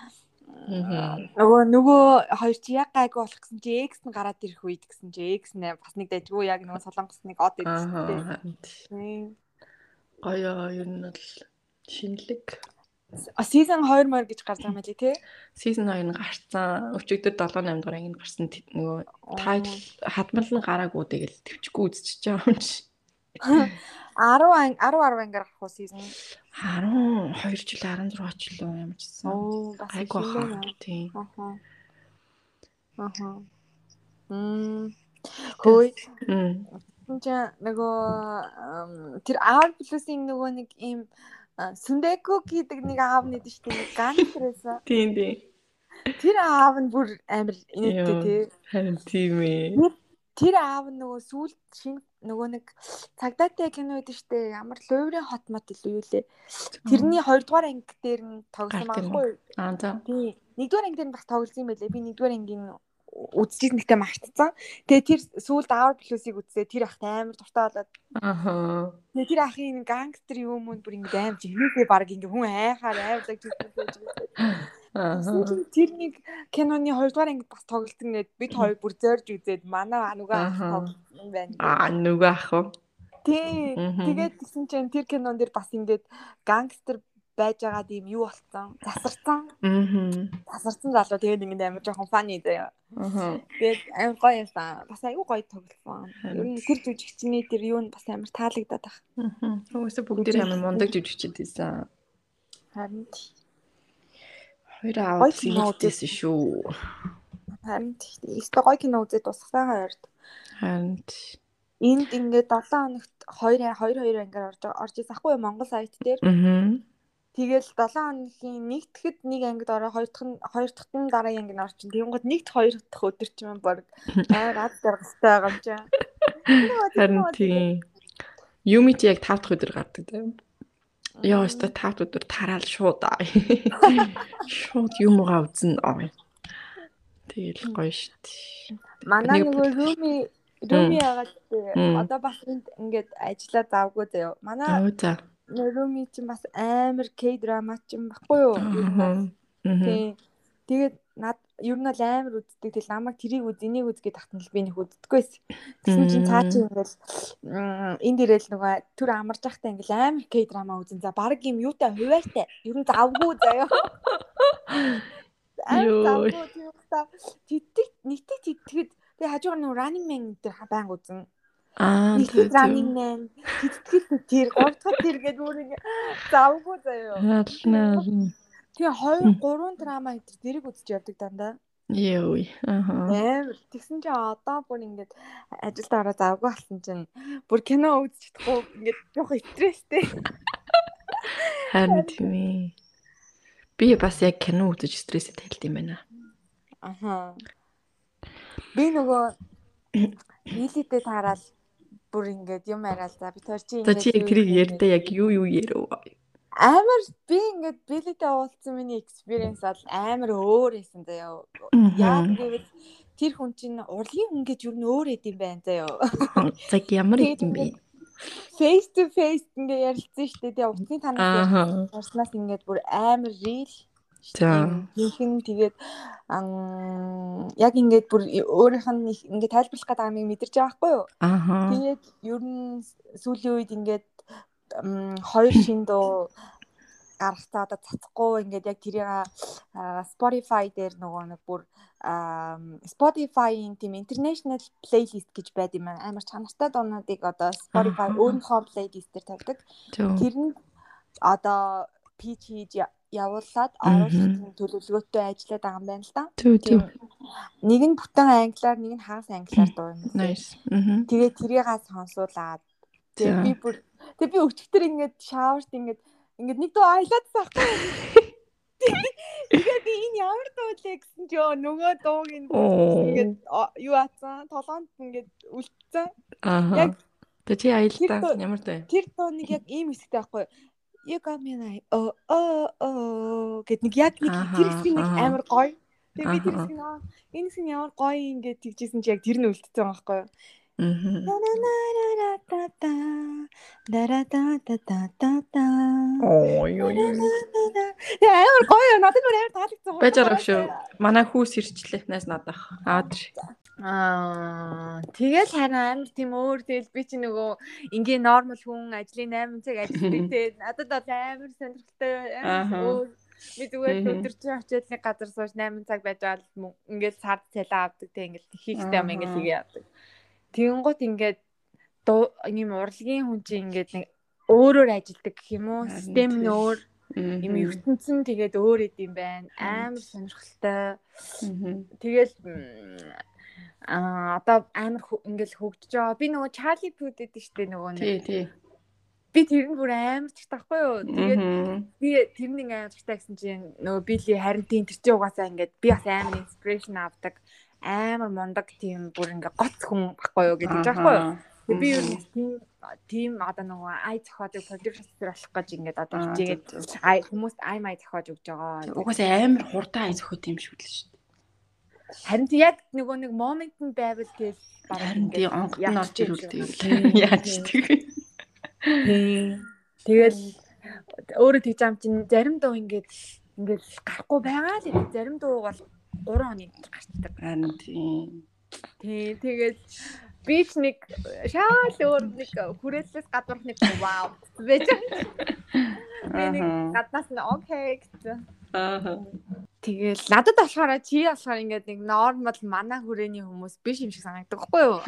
Нөгөө нөгөө хоёр чи яг гайгүй болох гэсэн чи X нь гараад ирэх үед гэсэн чи X нэ бас нэг дайггүй яг нөгөө солонгос нэг од идсэн. Гоё ер нь бол шинэлэг. Season 2 мөр гэж юм лий те. Season 2 нь гарцсан. Өчигдөр 7 8 дугаар анги гарсан нөгөө тайтл хадмал нь гараагүй тэгэл төвчгүй үзчихэж байгаа юм чи. 10 10 10 ангиар гарах уу season. 12 жил 16 жил уу ямар ч гэсэн. Оо бас юм хаа. Тийм. Аха. Аха. Мм. Хөөе. Мм. Чи нөгөө тэр R plus-ийн нөгөө нэг ийм а, Сүндэко гэдэг нэг аав нэдэж штэ нэг гантрээс. Тийм тийм. Тэр аав нь бүр амар инээдтэй тий. Харин тийм ээ. Тэр аав нөгөө сүүлд шинэ нөгөө нэг цагдаатай кино гэдэг штэ ямар Луврын хот мот илүү юу лээ. Тэрний 2 дугаар анги дээр нь тоглосон байхгүй? Аа за. Тий. Нэгдүгээр анги дээр нь бас тоглосон юм байлээ. Би нэгдүгээр ангийн үзчихсэн гэхдээ мартцсан. Тэгээ тэр сүүлд Hour Plus-ыг үзсээ тэр ахт амар дуртай болоод Аха. тэгээ тэр ахын гангстер юм уу бүр ингэ амар жигнэсээ баг ингэ хүн айхаар айрлаг зүгтээ. Тэр нэг киноны 2 дугаар ангид бас тоглолтын гээд бид хоёр бүр зорж үзээд манай анугаа юм байна. Аа нүг ах уу. Тий. Тэгээд тэгсэн чинь тэр кинон дээр бас ингээд гангстер байж байгаа тийм юу болцсон. Засарсан. Мгм. Засарсан залуу тэгээд ингээд амар жоохон фаны заяа. Тэгээд амар гоё юмсан. Бас аюу гоё тоглосон. Ер нь тэр жүжигчний тэр юу нь бас амар таалагдаад байна. Мгм. Өөөсө бүгд амар мундаг жүжигчд байсан. Харин тий. Хоёр Гоё аваад хийжсэн шүү. Харин. Эсвэл гоё кино үзээд тусахсан хоёрт. Харин Энд ингээд 7 хоногт 2 2 2 ангиар орж орж ирсэн ахгүй Монгол сайт дээр. Мгм. Тэгэл 7 хоногийн нэгтгэхэд нэг ангид ороо хоёр дахь нь хоёр дахьт нь дараагийн анги нь орчин. Тэнгууд нэгт хоёр дахь өдөр ч юм баг амар ад даргастай байгаа юм чинь. [LAUGHS] Харин тийм. Юмит яг 5 дахь өдөр гардаг тийм. Яа, өстө 5 дахь өдөр тараал шууд. Шууд юмгаа үзнэ. Аа. Тэгэл гоё штий. Манай нэг нөгөө руми руми ягаад Мм. одоо бас энд ингээд ажиллаа завгүй заяа. Манай руми чинь бас амар К драма чинь баггүй юу? Тэгээд над ер нь бол амар үздэг. Тэгэл намайг тэрийг үз, энийг үз гэдэг тахтан л би нэг үздэггүйс. Тэгсэн чинь цаа чи ингээл м, энд ирэл нөгөө түр амарч байхдаа ингээл амар К драма үзэн. За баг юм юутай хуваартай. Ер нь завгүй заяа. Амар завгүй тийм та тэтг нийтээ тэтгэд тэгээ хажуугаар нөгөө running man дээр баян үзэн. Аа. Нийтээ running man тэтгэл тэр говьцоход тэр гэдэг өөр ингэ завгүй заяа. Хаалнаа. Тэгээ 2 3 драма энэ дэрэг үзэж явдаг дандаа. Йой. Аха. Амар. Тэгсэн чинь одоо бүр ингээд ажилд ороо завгүй болсон чинь бүр кино үзэж чадахгүй ингээд жоох стресстэй. Харин тийм ээ. Би бас яг кино үзэж стресстэй тайлт юм байна. Аха. Би нөгөө нийлээдээ таарал бүр ингээд юм яриад за би тэр чи За чи яг юу тэрийг ярьдаа яг юу юу ярив. Амар би ингээд билетэй уулзсан миний experience бол амар өөр байсан заяа. Яг гэвэл тэр хүн чинь урлагийн хүн гэж юу н өөр эд юм байна заяа. Цаг ямар Тэгээд юм бэ? Face to face ингээ ярилцсан шүү дээ. Утасны танаас Ааха. ярснаас ингээд бүр амар real. Хин тэгээд яг ингээд бүр өөрийнх нь ингээд тайлбарлах гэдэг амийг мэдэрч байгаа байхгүй юу? Тэгээд ер нь сүүлийн үед ингээд хоёр шин дуу гаргацаа одоо цацхгүй ингээд яг тэрийг Spotify дээр нөгөө нэг бүр Spotify-ийн тийм international playlist гэж байд юм аа. амар чанартай дуунуудыг одоо Spotify өөрийнхөө playlist-ээр тавьдаг. Зөв. Тэр нь одоо pitch хийж явуулаад оруулах төлөвлөгөөтэй ажиллаад байгаа юм байна л да. Тийм. Нэг нь бүтэн англиар, нэг нь хагас англиар дуу юм. Nice. Тэгээ тэрийг сонсуулаад тэгээ би бүр тэгээ би өчтөр ингээд шаwarт ингээд ингээд нэг дуу аялаад байхгүй? Тэгээ би энэ ямар дуу лээ гэсэн чи өө нөгөө дууг ингээд юу аацсан толгоонд ингээд үлдсэн. Ааха. Яг Тэ чи аялдаа ямар дэ? Тэр дуу нэг яг ийм хэсэгтэй байхгүй? You got me like oh oh oh гэд нэг яг нэг тэр хэсэг нэг амар гоё. Тэгээ би тэр хэсэг аа, энэ хэсэг ямар гоё ингээд тэгжсэн чи яг тэр нь үлдсэн байхгүй юу? Яа амар гоё надад бүр амар таалагдсан. Байж байгаа шүү. Манай хүүс ирчлээ. Найс надах. Аваад ир. Аа тэгэл харин амар тийм өөр тэгэл би чи нөгөө ингийн нормал хүн ажлын 8 цаг ажилладаг те надад бол амар сонирхолтой өөр би зүгээр өдөржин очиод нэг газар сууж 8 цаг байж байгаа л ингээл сард цалаа авдаг те ингээл хийхтэй юм ингээл хийгээ авдаг. Тэгэнгუთ ингээд ийм урлагийн хүн чинь ингээд нэг өөрөөр ажилдаг гэх юм уу Харин систем нь тийм. өөр юм ертөнцийн тэгээд өөр эд юм байна Харин амар сонирхолтой. Тэгэл аа одоо амар ингээл хөгжиж байгаа. Би нөгөө Charlie Puth гэдэг штэ нөгөө нэг. Тий, тий. Би тэр нь бүр амар ч тахгүй юу. Тэгээд би тэр нэг амар чагтаа гэсэн чинь нөгөө Билли Харинтин тэр чинь угаасаа ингээд би бас амар inspiration авдаг. Амар мундаг тийм бүр ингээ гоц хүн байхгүй юу гэдэг ч байхгүй юу. Би ер нь тийм тийм одоо нөгөө ай зохиодыг продюсер болох гэж ингээд одоо хичээгээд ай хүмүүст ай май зохиож өгч байгаа. Угаасаа амар хурдан ай зөхөт юм шүү дээ шүү. Харин яг нөгөө нэг момент нь байвал тэгэл Харин тий онгод нь орж шиг. тэгэл Тийм, яаж тэг. Тэгэл өөрөө тэгж ам чинь зарим дуу ингээд ингээд гарахгүй байгаа л. Зарим дуу бол 3 оны дараа гарчдаг. Харин тий. Тийм тэгэл би ч нэг шаал өөр нэг хүрээлээс гадуурх нэг вау байж байгаа. [LAUGHS] Би нэг гаднаас нь окей гэсэн. Аа. Тэгэл надад болохоор чи болохоор ингээд нэг нормал манай хүрээний хүмүүс биш юм шиг санагддаг хгүй юу?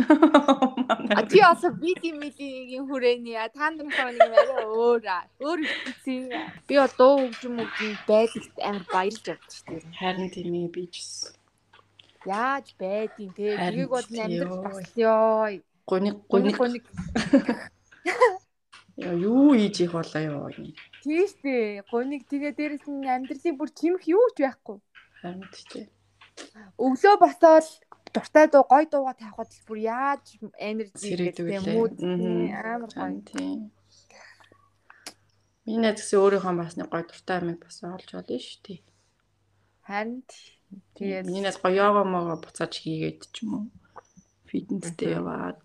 А чи also биди мидигийн хүрээний а та нар болохоор нэг арай өөр. Өөр хэвчээ. Би одоо хөгжим хөгжим байдагт амар баярлж шүү дээ. Харин тийм ээ би ч. Яаж байдیں۔ Тэ тэрийг бол тийм амьдрал ёо. багслаа. Гуник Гуник Яа, юу хийж их болоо ёо. Тийш дээ. Гуник тэгээ дээрэс нь амьдралын бүр чимх юу ч байхгүй. Харин тий. Өглөө босоод дуртай дуу гой дууга тавихад л бүр яаж энержи гэдэг Мгм. амар гоё. Харин тий. Миний найз гэсэн өөрийнхөө бас нэг гоё дуртай амиг бас олж болно шүү дээ. Харин Тэгээд миний найз гоё йога мого буцааж хийгээд ч юм уу. Фитнестэй яваад.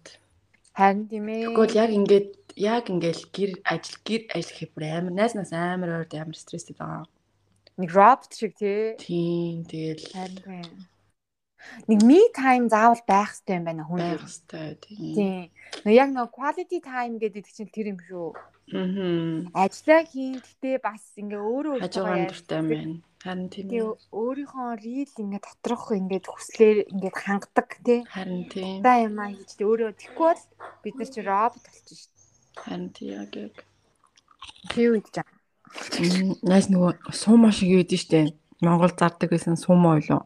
харин тийм ээ. Тэгвэл яг ингээд яг ингээд гэр ажил гэр ажил хийх бүр амар найзнаас амар ойрд амар стресстэй байгаа. нэг робот шиг тий. Тийм тэгэл. Нэг me time заавал байх хэрэгтэй юм байна хүн. байх хэвээр тийм. Тийм. Яг нэг quality time гэдэг чинь тэр юм шүү. Мм. Ажлаа хийн гэтээ бас ингээ өөрөө Хажуугаар дуртай юм байна. Харин тийм. Тэгээ өөрийнхөө рил ингээ доторх ингээ хүслээр ингээ хангадаг тий. Харин тийм. Та юм аа хийж тий өөрөө бол бид нар чи робот болчих шүү Харин тийм яг яг. Тий үед жаа. Мм, Найз нөгөө суума шиг гэдэг штэ. Монгол зардаг байсан суума ойлоо.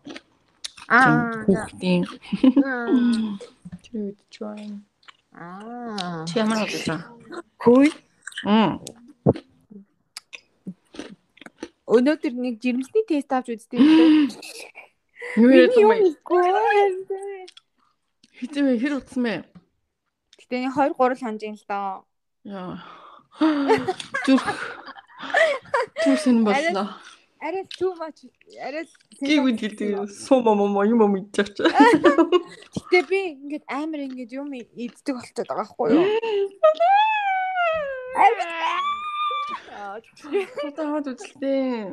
Аа. Хүүхдийн тэр үед ч байна. Аа. Чи ямар бодож байгаа? Хүй. Мм. Өнөөдөр нэг жирэмсний тест авч үзтээ юм. Юу юм бэ? вэ? Хэр утсан бэ? Гэтэ нэг 2 3 ханж юм л доо. Яа. Зүрх. Түсэн боллоо. Арай too much. Арай Гиг үед гэдэг суума момо юм юм идчих чи. Гэтэ би ингээд амар ингээд юм иддэг болчиход байгаа байхгүй юу? Одоо хаад үзлээ.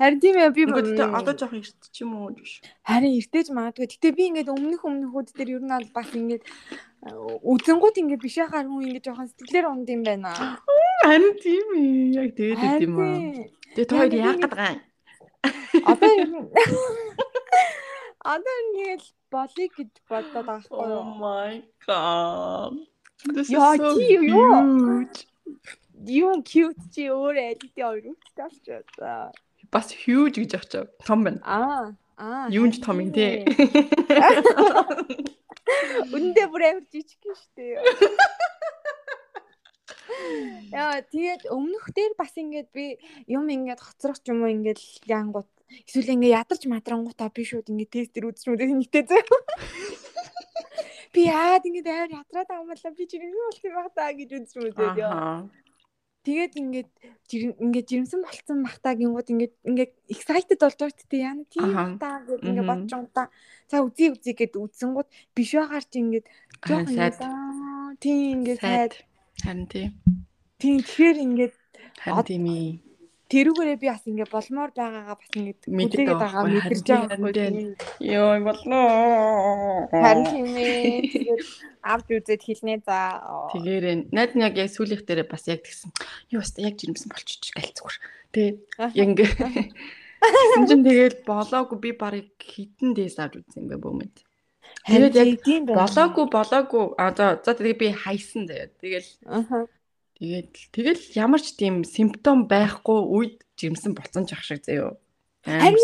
Харин тийм ээ би Ингээд одоо жоох ирт ч юм уу гэж. харин эртэж магадгүй. Гэтэ би ингээд өмнөх өмнөхүүд дээр ер нь бол бас ингээд үзэнгууд ингээд биш яхаар хүн ингээд жоохон сэтгэлээр унд юм байна. Харин тийм ээ. Яг тэгээд Харин тийм үү. тийм. Тэгээ тоо Яг яах нэг- гэдэг юм. Одоо [LAUGHS] [LAUGHS] Одоо ингээд болыг гэж бодоод байгаа Oh юу? my god. This is so huge. Юу cute чи өөрөө алидээ хоёр үстэй болчихоо. Бас huge гэж авчаа. Том байна. Аа. Аа. Юун ч том юм тий. [LAUGHS] Үндэ бүр амар жижиг юм шүү дээ. Яа, тэгээд өмнөх дээр бас ингээд би юм ингээд хоцрох юм уу ингээд янгууд эсвэл ингээд ядарч мадрангуудаа би шууд ингээд тест дээр үзчих юм дээ нэгтэй зөө. [LAUGHS] Би яад ингээд амар ядраад байна би чинь юу болчих юм баг таа гэж үзчих юм дээ. Аа. Тэгээд ингээд ингээд жирэмсэн болцсон бахтаа гингууд ингээд ингээд excited болж байгаа тийм яна тийм бахтаа гэд ингээд бодож байгаа та. За үзье үзье гэд үзсэнгууд биш байгаар чи ингээд жоохон тийм ингээд. Сайд. Харин тийм. Тийм тэгэхээр ингээд Харин тийм ээ. Тэрүүгээрээ би бас ингээд болмоор байгаагаа бас Мэддэг мэдээд байгаа мэдэрч байгаа байхгүй. Йоо болноо. Харин тийм ээ. Авч үзээд хэлнэ за. Тэгээрээ найд нь яг яг сүүлийнх дээр бас яг тэгсэн. Юу өстө яг жирэмсэн болчих гээл зүгээр. Тэгээ яг ингээ чинь тэгэл болоогүй би барыг хитэн дэс авч үзсэн юм байна бөөмөд. Тэгээд яг. Болоогүй болоогүй а за тэгээ би хайсан заяа. Тэгэл. Тэгээд тэгэл ямар ч тийм симптом байхгүй үед жирэмсэн болсон ч ах шиг яг яг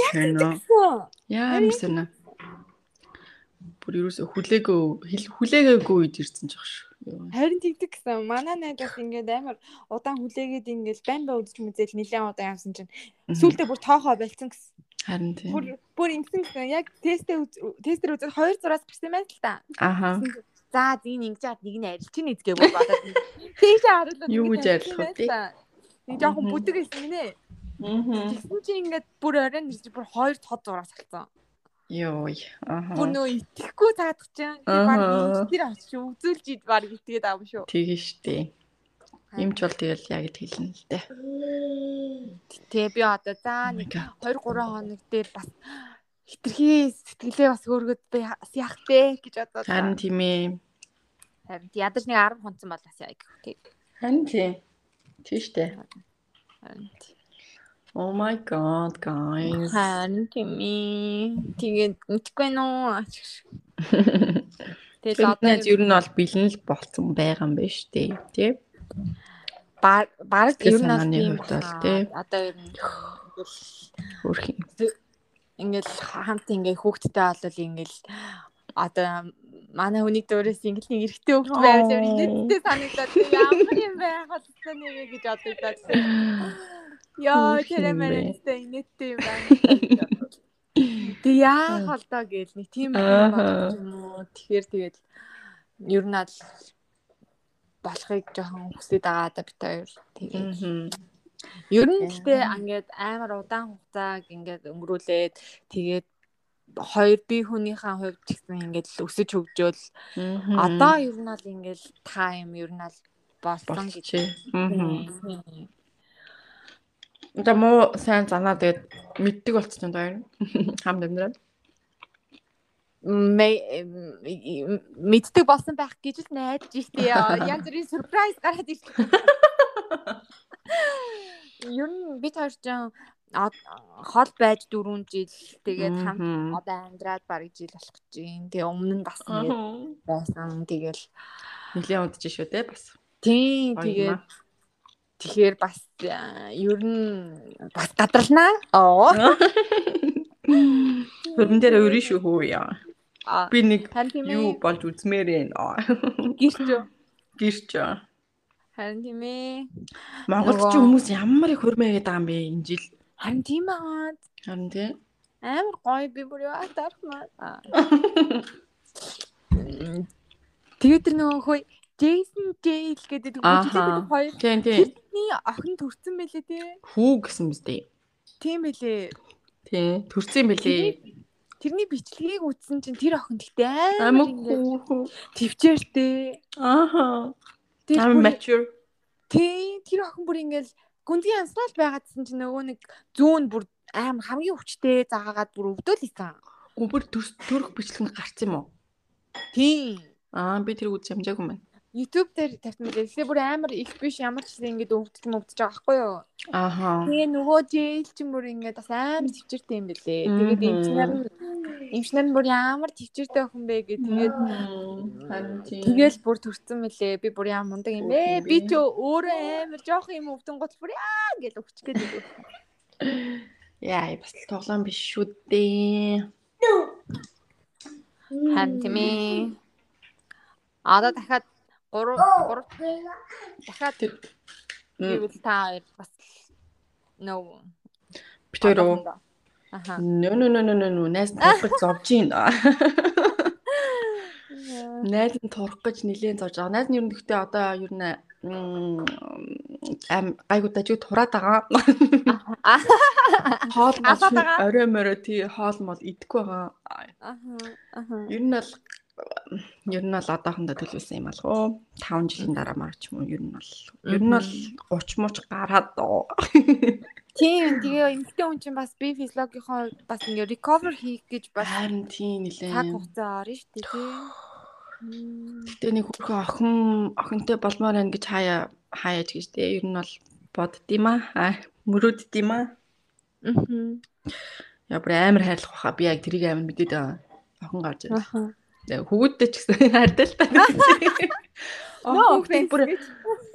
Тэгсэн. Ямар сонь. Бүр юусоо хүлээгөө хил- хүлээгээгүй үед ирсэн ч ах шиг. Харин тэгдэг гэсэн. Манай найд бас ингээд амар удаан хүлээгээд ингээд байн ба үзэж мүзэл нилээн удаан явсан чинь сүүлдээ бүр тоохоо болцсон гэсэн. Харин тийм. Бүр бүр ингэсэн гэсэн. Яг тестээ тестэр үзээд 2 зураас гарсан байна л та. Аха. За зин ингэж чад нэг нь арилч [LAUGHS] нь эзгээ бүр бодоод тийш харуулаад Юу гэж арилах вэ? Нэг жоохон бүдэг байсан гинэ. Аа. Тэгсэн чинь ингээд бүр оройн ирж бүр хоёр тод зураг салцсан. Йой. Аа. Бүр нөө итгэхгүй цаадах чинь баг тэр очиж үзүүлж ид баг итгээд аав шүү. Тэгээ штэ. Имч бол тэгэл яг ит хэлнэ л дээ. Тэгээ би одоо за нэг God. 2 3 хоног дээр бас хитрхи сэтгэлээ бас өөргөд би бас яах вэ гэж бодоод. Харин тийм ээ. Харин ядаж нэг 10 хонцсон бол бас гэх тийм. Харин тийм. Тийм штэ. Харин Oh my god, guys. Харин тийм ээ. Тэгээд мэдгүй нөө. Тэгээд одоо ер нь бол бэлэн л болцсон байгаа юм байна штэ. Тий? баг баг Сэтгэл ер нь бол тийм тий. Одоо ер нь Хөрх юм. Ингээл хамт ингээ хүүхдтэй болол ингээл одоо манай хүний дөрөөс ингээл нэг эрэгтэй хүүхд байвал Оо. инээдтэй санагдаад ямар юм байх болтой нэрэ гэж бодогдоод. Яа тэр мэрэгтэй инээдтэй юм байна. Тэг яах бол доо гээл нэг тийм бодож юм уу. Тэгэхээр тэгэл ер нь аль болохыг жоохон хүсэж байгаа да бит хоёр. Тэгээд Мгм. Ер нь гэхдээ ингээд амар удаан хугацааг ингээд өнгөрүүлээд тэгээд хоёр бие хүнийхээ хувьд ч гэсэн ингээд л өсөж хөгжөөл одоо ер нь бол ингээд тайм ер нь бол болсон гэж. Тийм. За муу сайн занаа тэгээд мэддэг болчихсон даа. Хамд амьдрал. Мэддэг болсон байх гэж л найдаж штэ. Янз бүрийн surprise гараад ирлээ. [LAUGHS] Ер нь бид хоёр ч хол байж 4 жил тэгээд хамт одоо амьдраад бараг жил болох гэж байна. Тэгээ өмнө нь бас Мгм. байсан. Тэгэл Нилийн удаж шүү дээ бас. тийм тэгээд юм тэгэхээр бас аа, ер нь бас гадралнаа. Оо. [LAUGHS] Хөрмөн дээр өрийн шүү хөө яа. Би нэг юу болж үзмээр байна. Гэрч Гэрч. Харин тийм ээ. Монголд ч хүмүүс ямар их хөрмөөгээд байгаа юм бэ энэ жил. Харин тийм аа. Харин тий. Амар гоё би бүр яа тархмаа. Аа. [LAUGHS] Тэгээд тэр нөгөө хөөе Jason Jail гэдэг хүчлээ хоёр Тийм тийм. тэрний охин төрсэн байлээ тий. Хүү гэсэн мэт. Тийм байлээ. Тийм. Төрсөн бэлээ. Тэрний бичлэгийг үзсэн чинь тэр охин гэхдээ Амар ингээд хүү. төвчээртэй. Ааха. Тэр mature. Тий, тэр охин бүр ингээл гүндгийн янснаал байгаадсэн чинь нөгөө нэг зүүн бүр амар хамгийн өвчтэй заагаагаад бүр өвдөөл исэн. Гүбэр төрөх бичлэг нь гарсан юм уу? Тий. Аа би тэр үз хамжаагүй маань. YouTube дээр тавьсан мөлий. Тэгээ бүр амар их биш ямар ч зүйл ингээд өвддөг мөвдөж байгаа байхгүй юу? Ааха. Тэгээ нөгөө jail чинь бүр ингээд бас амар төвчөртэй юм бэлээ. Тэгээд эмчнэр эмчнэр нь бүр ямар төвчөртэй охин бэ гэ тэгээд. Тэгэл бүр төрсөн мөлий. Би бүр яа мундаг юм бэ? Би ч өөрөө амар жоох юм өвдөн гол бүр яа гэж өгч гээд. Яа, бас л тоглоом биш шүү дээ. Харин тийм ээ. Одоо дахиад 3 3 дахиад гэвэл та хоёр бас нөө бит хоёр уу? Аха. Нөө нөө нөө нөө нөө найз турах зовж байна. Найз нь турах гэж [LAUGHS] нилээн зовж байгаа. Найз нь ер нь гэхдээ одоо ер нь гайгуудаа ч тураад байгаа. Аа. Хоол байгаа. орой морой тий хоол мол идэхгүй байгаа. Аха. Аха. Ер нь бол ер нь бол одоохондоо төлөвлөсөн юм алах уу? 5 жилийн дараа маа ч юм уу ер нь бол ер нь бол 30 мууч гараад доо. Тийм тэгээ эмэгтэй хүн чинь бас би физиологийнхоо бас ингээ recover хийх гэж бас Харин тийм цаг нилээн. хугацаа орно шүү дээ тий. Мм. [SIGHS] Гэтэ нэг хөрхөн охин охинтой болмоор байна гэж хаяа хаяаж гэж те ер нь бол боддгийм аа. Мөрөөддгийм аа. Яа бүр амар хайрлах баха. Би яг тэрийг амар мэдээд байгаа. Охин гарч ирсэн. Тэгээ хөвгүүдтэй ч гэсэн [LAUGHS] хайртай л та. [LAUGHS] Ноо Охин бүр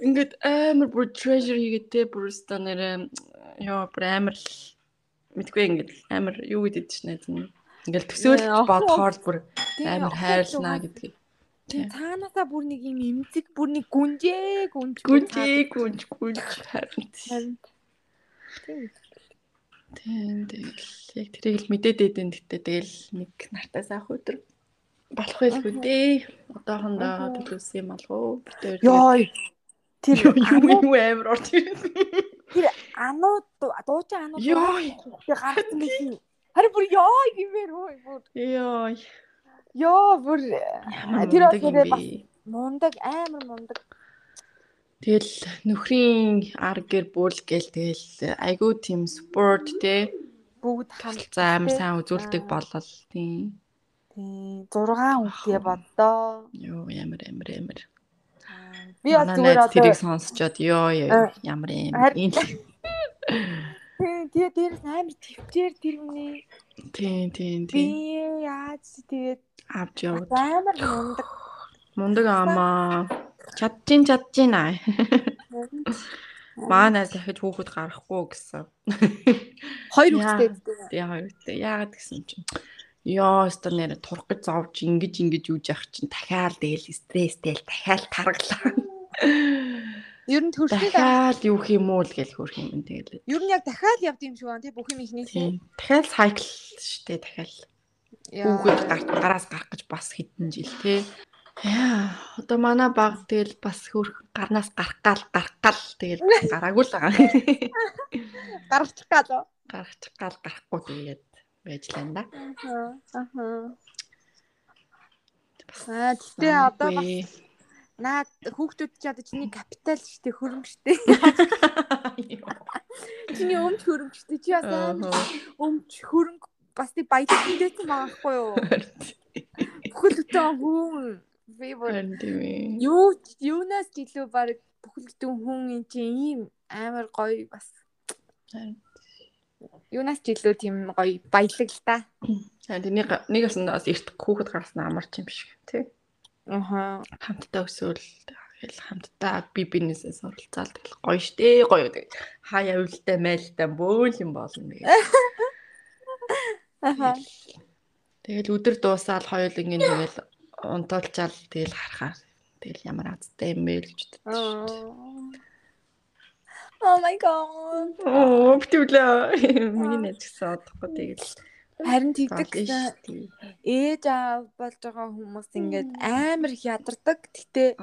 ингээд амар бүр treasure хийгээд те бүр өстө нэрээ яа бүр амар л мэдгүй ингээд амар юу гэдэг чинь найз нь. Ингээд төсөөлж бодохоор бүр амар л гэдгийг. Тийм цаанаасаа бүр нэг юм эмзэг бүр нэг гүнжээ гүнж Гүнжээ гүнж гүнж харин. Тийм. Тийм тэгэл яг тэрийг л мэдээд байдэн гэтээ тэгэл нэг нартаа сайх өдөр. Болох байлгүй дээ. Одоохондоо төлөвсөн юм болов уу? Тэр Йой. Тэр юу ануу- юу амар орж ирсэн. тэр анууд дуучин анууд Йой. би гарсан гэсэн. Харин бүр ёо гэмээр хөө бүр. Йой. Ёо бүр тэр юм бас мундаг амар мундаг. Тэгэл нөхрийн ар гэр бүл гээл тэгэл айгуу тийм спорт те Бүгд хамт за амар сайн үзүүлдэг болол тийм. Тий 6 үнтэй боддоо. Йоо ямар амар амар. Би Манай зүгээр одоо тэрийг сонсчоод ёо ёо ямар. Харин- [LAUGHS] тий дээрээс амар төвчээр тэр миний Тийм тийм би тийм. яаж тэгээд Авч яваад. амар мундаг. Мундаг амаа. Чадчин чадчин аа. Маа найз дахиж хүүхэд гарахгүй гэсэн. Хоёр үстэй дээ. Тэгээ хоёртой. Яагаад гэсэн чинь Йоо, өстө нэр турах гэж зовж ингэж ингэж юуж явах чинь дахиад тэгэл стресстэй л дахиад таргалаа. Ер нь төрхийг Дахиад юу юм уу л гэж хөрх юм тэгэл. ер нь яг дахиад явд юм шиг байна тий бүх юм ихнээс. Тийм. Дахиад сайкл штэ дахиад хүүхэд гараас гарах гэж бас хэдэн жил тий. Яа, одоо манай баг тэгэл бас хөрх гарнаас гарах гал гарах гал тэгэл [LAUGHS] гараагүй л байгаа. гаргачих гал. Гарах гал гарахгүй тэгээд байж лана да. Аа. Аа. Тэгтээ одоо бас наад хүүхдүүд чи одоо чиний капитал штэ хөрөмжтэй. Чиний өмч хөрөмжтэй. Чи бас амар өмч хөрөнгө бас тий баялаг байгаа байхгүй юу? Бүхэл бүтэн хүн ээ. юу юунаас ч илүү баг бүхэл бүтэн хүн эн чинь ийм амар гоё бас. Юунаас ч илүү тийм гоё баялаг л та. Харин нэг нэг ясандаа бас эрт хүүхэд гарсан амарч юм шиг тий. Аха. Хамтдаа өсөөл тэгэл хамтдаа би бинесээ суралцаал тэгэл гоё штэ гоё. Хаяа үлдээ мэлдээ бөөл юм болно гэдэг. Аха. Тэгэл өдөр дуусаал хоёул ингэ тэгэл унтуулчаал тэгэл харахаар тэгэл ямар азтай юм бэ л гэж бодчих. Oh my god. Оо битүүлээ. Миний найз гэсэн одохгүй тэгэл. Харин тэгдэг ээж аав болж байгаа хүмүүс ингээд амар их ядардаг. Гэтэ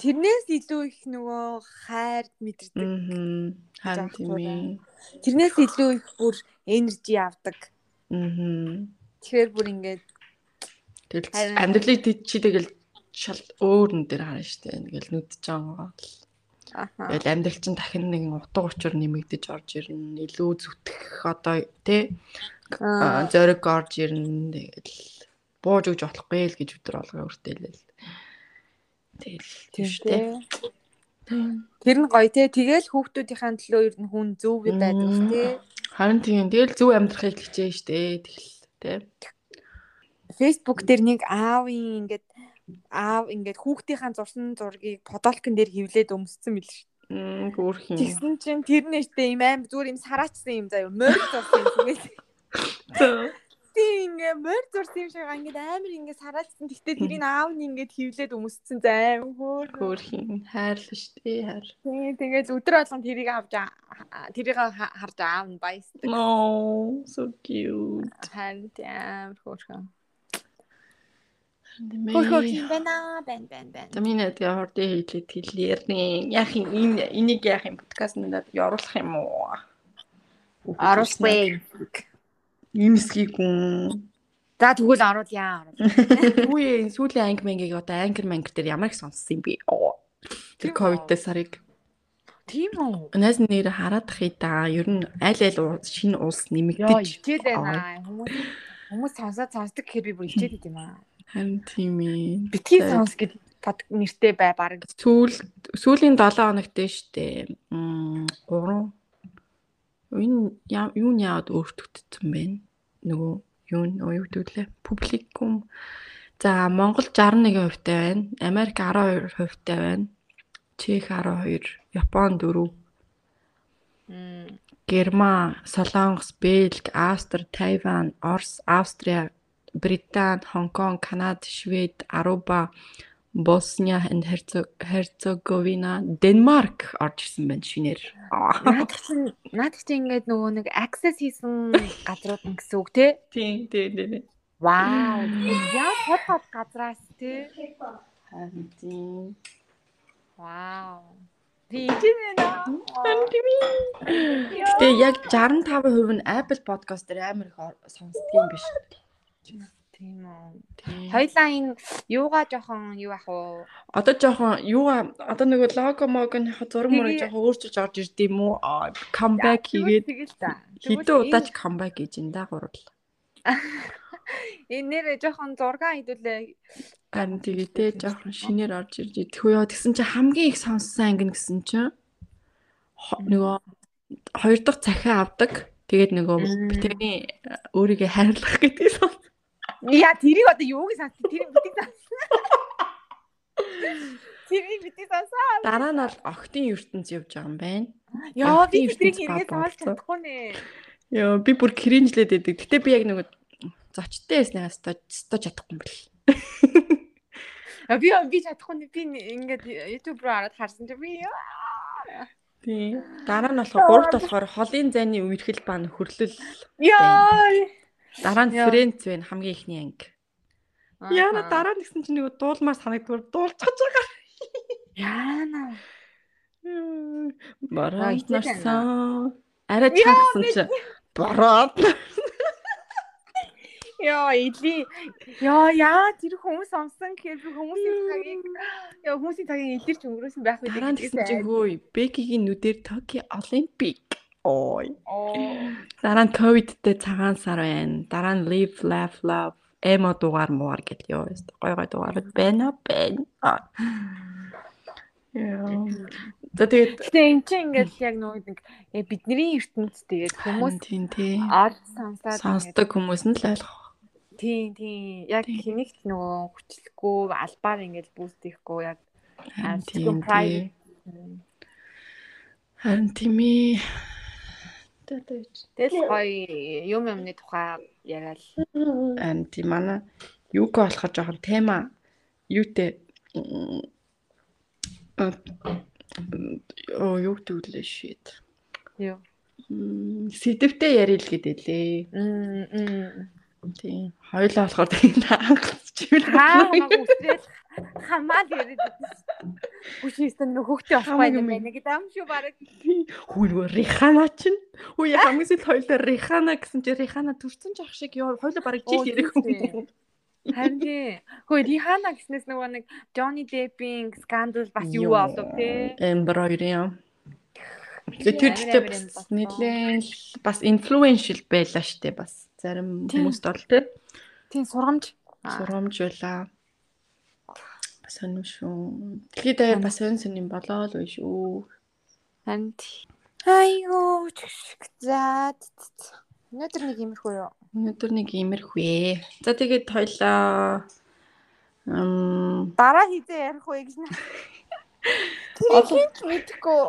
тэрнээс илүү их нөгөө хайр мэдэрдэг. Харин тийм ээ. Тэрнээс илүү их бүр энержи авдаг. Тэгэхээр бүр ингээд Тэгэл амьдралыг чи тэгэл шал өөр нүдээр харна штэ. Ингээл нүдж байгаа. Тэгэл амьдрал чинь дахин нэг утга учир нэмэгдэж орж ирнэ. Илүү зүтгэх одоо тий Аа. зориг орж ирнэ. Тэгэл бууж өгч болохгүй л гэж өдр олгоо өртөөлөл. Тэгэл тийм штэ. Тэр нь гоё те. Тэгэл хүүхдүүдийнхээ төлөө ер нь хүн зөв байдаг те. Харин тийм тэгэл зөв амьдрахыг хичээж штэ. Тэгэл тий. Facebook дээр нэг аавын ингээд аав ингээд хүүхдийнхээ зурсан зургийг фотолкон дээр хевлээд өмссөн мэл ш. Мм гүрх юм. Тэгсэн чинь тэр нэштэй юм аим зүгээр юм сараачсан юм заяа. Морь зурсан юм тэгээд тийм ингээ морь зурсан юм шиг ингээд амар ингээ сараачсан. Тэгтээ тэрийг аав нь ингээд хевлээд өмссөн заяа. Хөөр. Гүрх юм. Хайрлаа штэ. Хайр. Тийм тэгээд өдөр болгон тэрийг авч тэрийг ха- харж аав нь баясдаг. No, so cute. Харин тийм хөөрхөн. Мэй. Хөөрхөн байна бэн бэн. За миний тэгээ хордын хэлээд хэлээр нэ. Яах юм энэ энийг яах юм подкаст надад оруулах юм уу? Аруулгүй. Ийм эсхийг үү. За тэгвэл оруулъя. [LAUGHS] Үгүй сүүлийн анги мэнгийг одоо ангер мангер дээр ямар их сонссон юм бэ? Тэр ковидтэй сарыг Тийм үү? Нас нэр хараад хий да. Ер нь аль аль шинэ улс нэмэгдэж ичээд байна. Хүмүүс хүмүүс сонсоод сонсдог гэхээр би бүр ичээд идэм аа. Харин тийм ээ. Битгий сонс гэд под нэртэй бай баг. Сүүл сүүлийн 7 хоногт дээ штэ. Мм 3 Энэ юу нь яагаад өөртөгдсөн бэ? Нөгөө юу нь юу гэдүүлээ? Публикум. За Монгол 61% таа байна. Америк 12% таа байна. Чех 12, Япон 4, Мм. Герман, Солонгос, Бельги, Австри, Тайван, Орос, Австрия, Британи, Хонконг, Канада, Швед, Аруба, Босния and Herzegovina, Денмарк орж ирсэн байна шинээр. Наадах чинь наадах чинь ингээд нөгөө нэг access хийсэн газрууд нь гэсэн үг те. Тийм, тийм, тийм. Вау. Яа хот хот газраас тий. Тийм. Вау. Тийчнэ. Гэтэ яг 65% нь Apple Podcast дээр амар их сонсдгийм биш. Тийм үү. Хоёлаа энэ юугаа жоохон юу ах уу? Одоо жоохон юугаа одоо нөгөө лого могоны зураг мөрөг жоохон өөрчилж орж ирд юм уу? Comeback хийгээд хэдэн удаач comeback хийж ин да гурал. [LAUGHS] Энэ нэр жоохон зураг хийдүүлээ. Харин тэгээ те жоохон шинээр орж ирж идэхүү яа тэгсэн чи хамгийн их сонссон анги гэсэн чи хо- нөгөө хоёр дахь цахиа авдаг. Тэгээд нөгөө битэрийн өөрийгөө хайрлах гэдгийг сонс. Яа тэрийг одоо юуг санс тэрийг битгий санс. Тэрийг битгий сансаа. Дараа нь бол октын ертөнц явж байгаа юм байна. Яа би тэрийг ертөнц эргээ ба сануулж болцоо. чадахгүй нэ. Йоо би бүр кринжлээд байдаг. Гэтэ би яг нөгөө зочтой яснаа өстой өстой чадахгүй юм бэл. А би би чадахгүй нэ би ингээд YouTube руу хараад харсан чи би яа. Тийм. Дараа нь болохоор гуравт болохоор холын зайны үерхэл ба нөхөрлөл. Яа. Дараа нь. Фрэнц байна хамгийн ихний анги. Яна дараа нь гэсэн чинь нөгөө дуулмаар санагдвар дуулчихж байгаа. Яана. Бараа хичээж байна. нарсан. Арай чангасан чи. Бараад. Яа или яа яа тэр хүмүүс амсан гэхээр би хүмүүсийн цагийг яа хүмүүсийн цагийг илэрч өнгөрөөсөн байх үү Дараа нь гэсэн чинь хөөе. Бекигийн нүдээр Токио Олимпик. Ой. Дараа нь ковидтэй цагаан сар байна. Дараа нь live laugh love эмо дугаар мууар гэл ёо. Гой гой дугаарууд байна байна. Яа. За тэгээд Гэтэ эн чинь ингээд яг нөгөө нэг яг бидний ертөнц тэгээд хүмүүс тийм тий. ад сонсоод Сонсдог хүмүүс нь л ойлгох. тийм тийм яг Тийм. хэнийгт нөгөө хүчлэхгүй албаар ингээд бүүст хийхгүй яг тийм private. тий. Харин тийм ээ. Тэгээд Тэгэл гоё юм юмны тухай яриад Харин тийм манай юуко болохоор жоохон тема юутэй оо юу гэвэл шийд. юу. Сэдвтэй ярил гэдэлээ. Мм мм. Тийм. Хоёлаа болохоор хангацч юм. Хаа үсрээл хамаал яриад байсан. Хүчээсээ нөгөө хөхтэй болохгүй юм байна гэдэг юм шүү баг. Хүү нөгөө Рихана чинь. Хүү яа хамгийн сүүл хоёлаа Рихана гэсэн чи Рихана төрсөн ч ах шиг ёо хоёлаа бараг жил ярих юм. Харин тий. Хөөе Рихана гэснээс нөгөө нэг Johnny Depp-ийн скандал бас юу болов те. Тийм, Тэр болсон. нэлээд бас influential байлаа штэ бас зарим хүмүүст бол тэ Тийм сургамж. сурамж байлаа. Бас сонирм шүү. Дэлхийд даяар бас сонь сонь юм болоо л үе шүү. Харин. Айгуу чигшг. За. Өнөөдөр нэг иймэрхүү юу? Өнөөдөр нэг иймэрхүү. За тэгээд хоёлаа ам Дараа хизээ ярих вэ гэж нэ. [LAUGHS] олон Мэдгүй.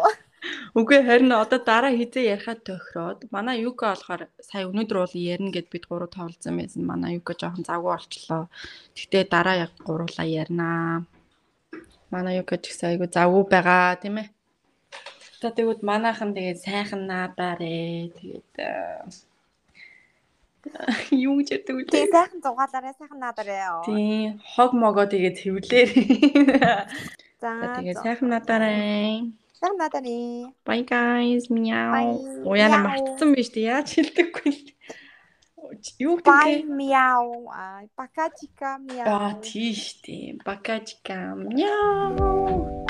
Үгүй харин одоо дараа хизээ ярихад тохироод манай юка болохоор сая өнөөдөр бол ярина гэд бид гурав тоолцсон байсан. Манай юка жоохон завгүй болчлоо. Гэхдээ дараа яг гуруулаа ярина. Манай юка ч гэсэн айгу завгүй байгаа тийм ээ. За тэгвэл манайхан тэгээд сайхан наадаарэ. Тэгээд аа, [LAUGHS] юу гэж яддаг вэ? Тий сайхан зугаалаарай, сайхан наадараа. Тийм, хог могоо тэгээд цэвлэр. За. Тэгээд сайхан надаарай. сайхан наадараа. Bye guys. Мяу. Уяна Мяу. мартсан биз дээ. Яаж хэлдэггүй л. Юу гэдэг мяу. Аа, Пока чика мяу. Аа тийш тийм. Бакачка. Мяу.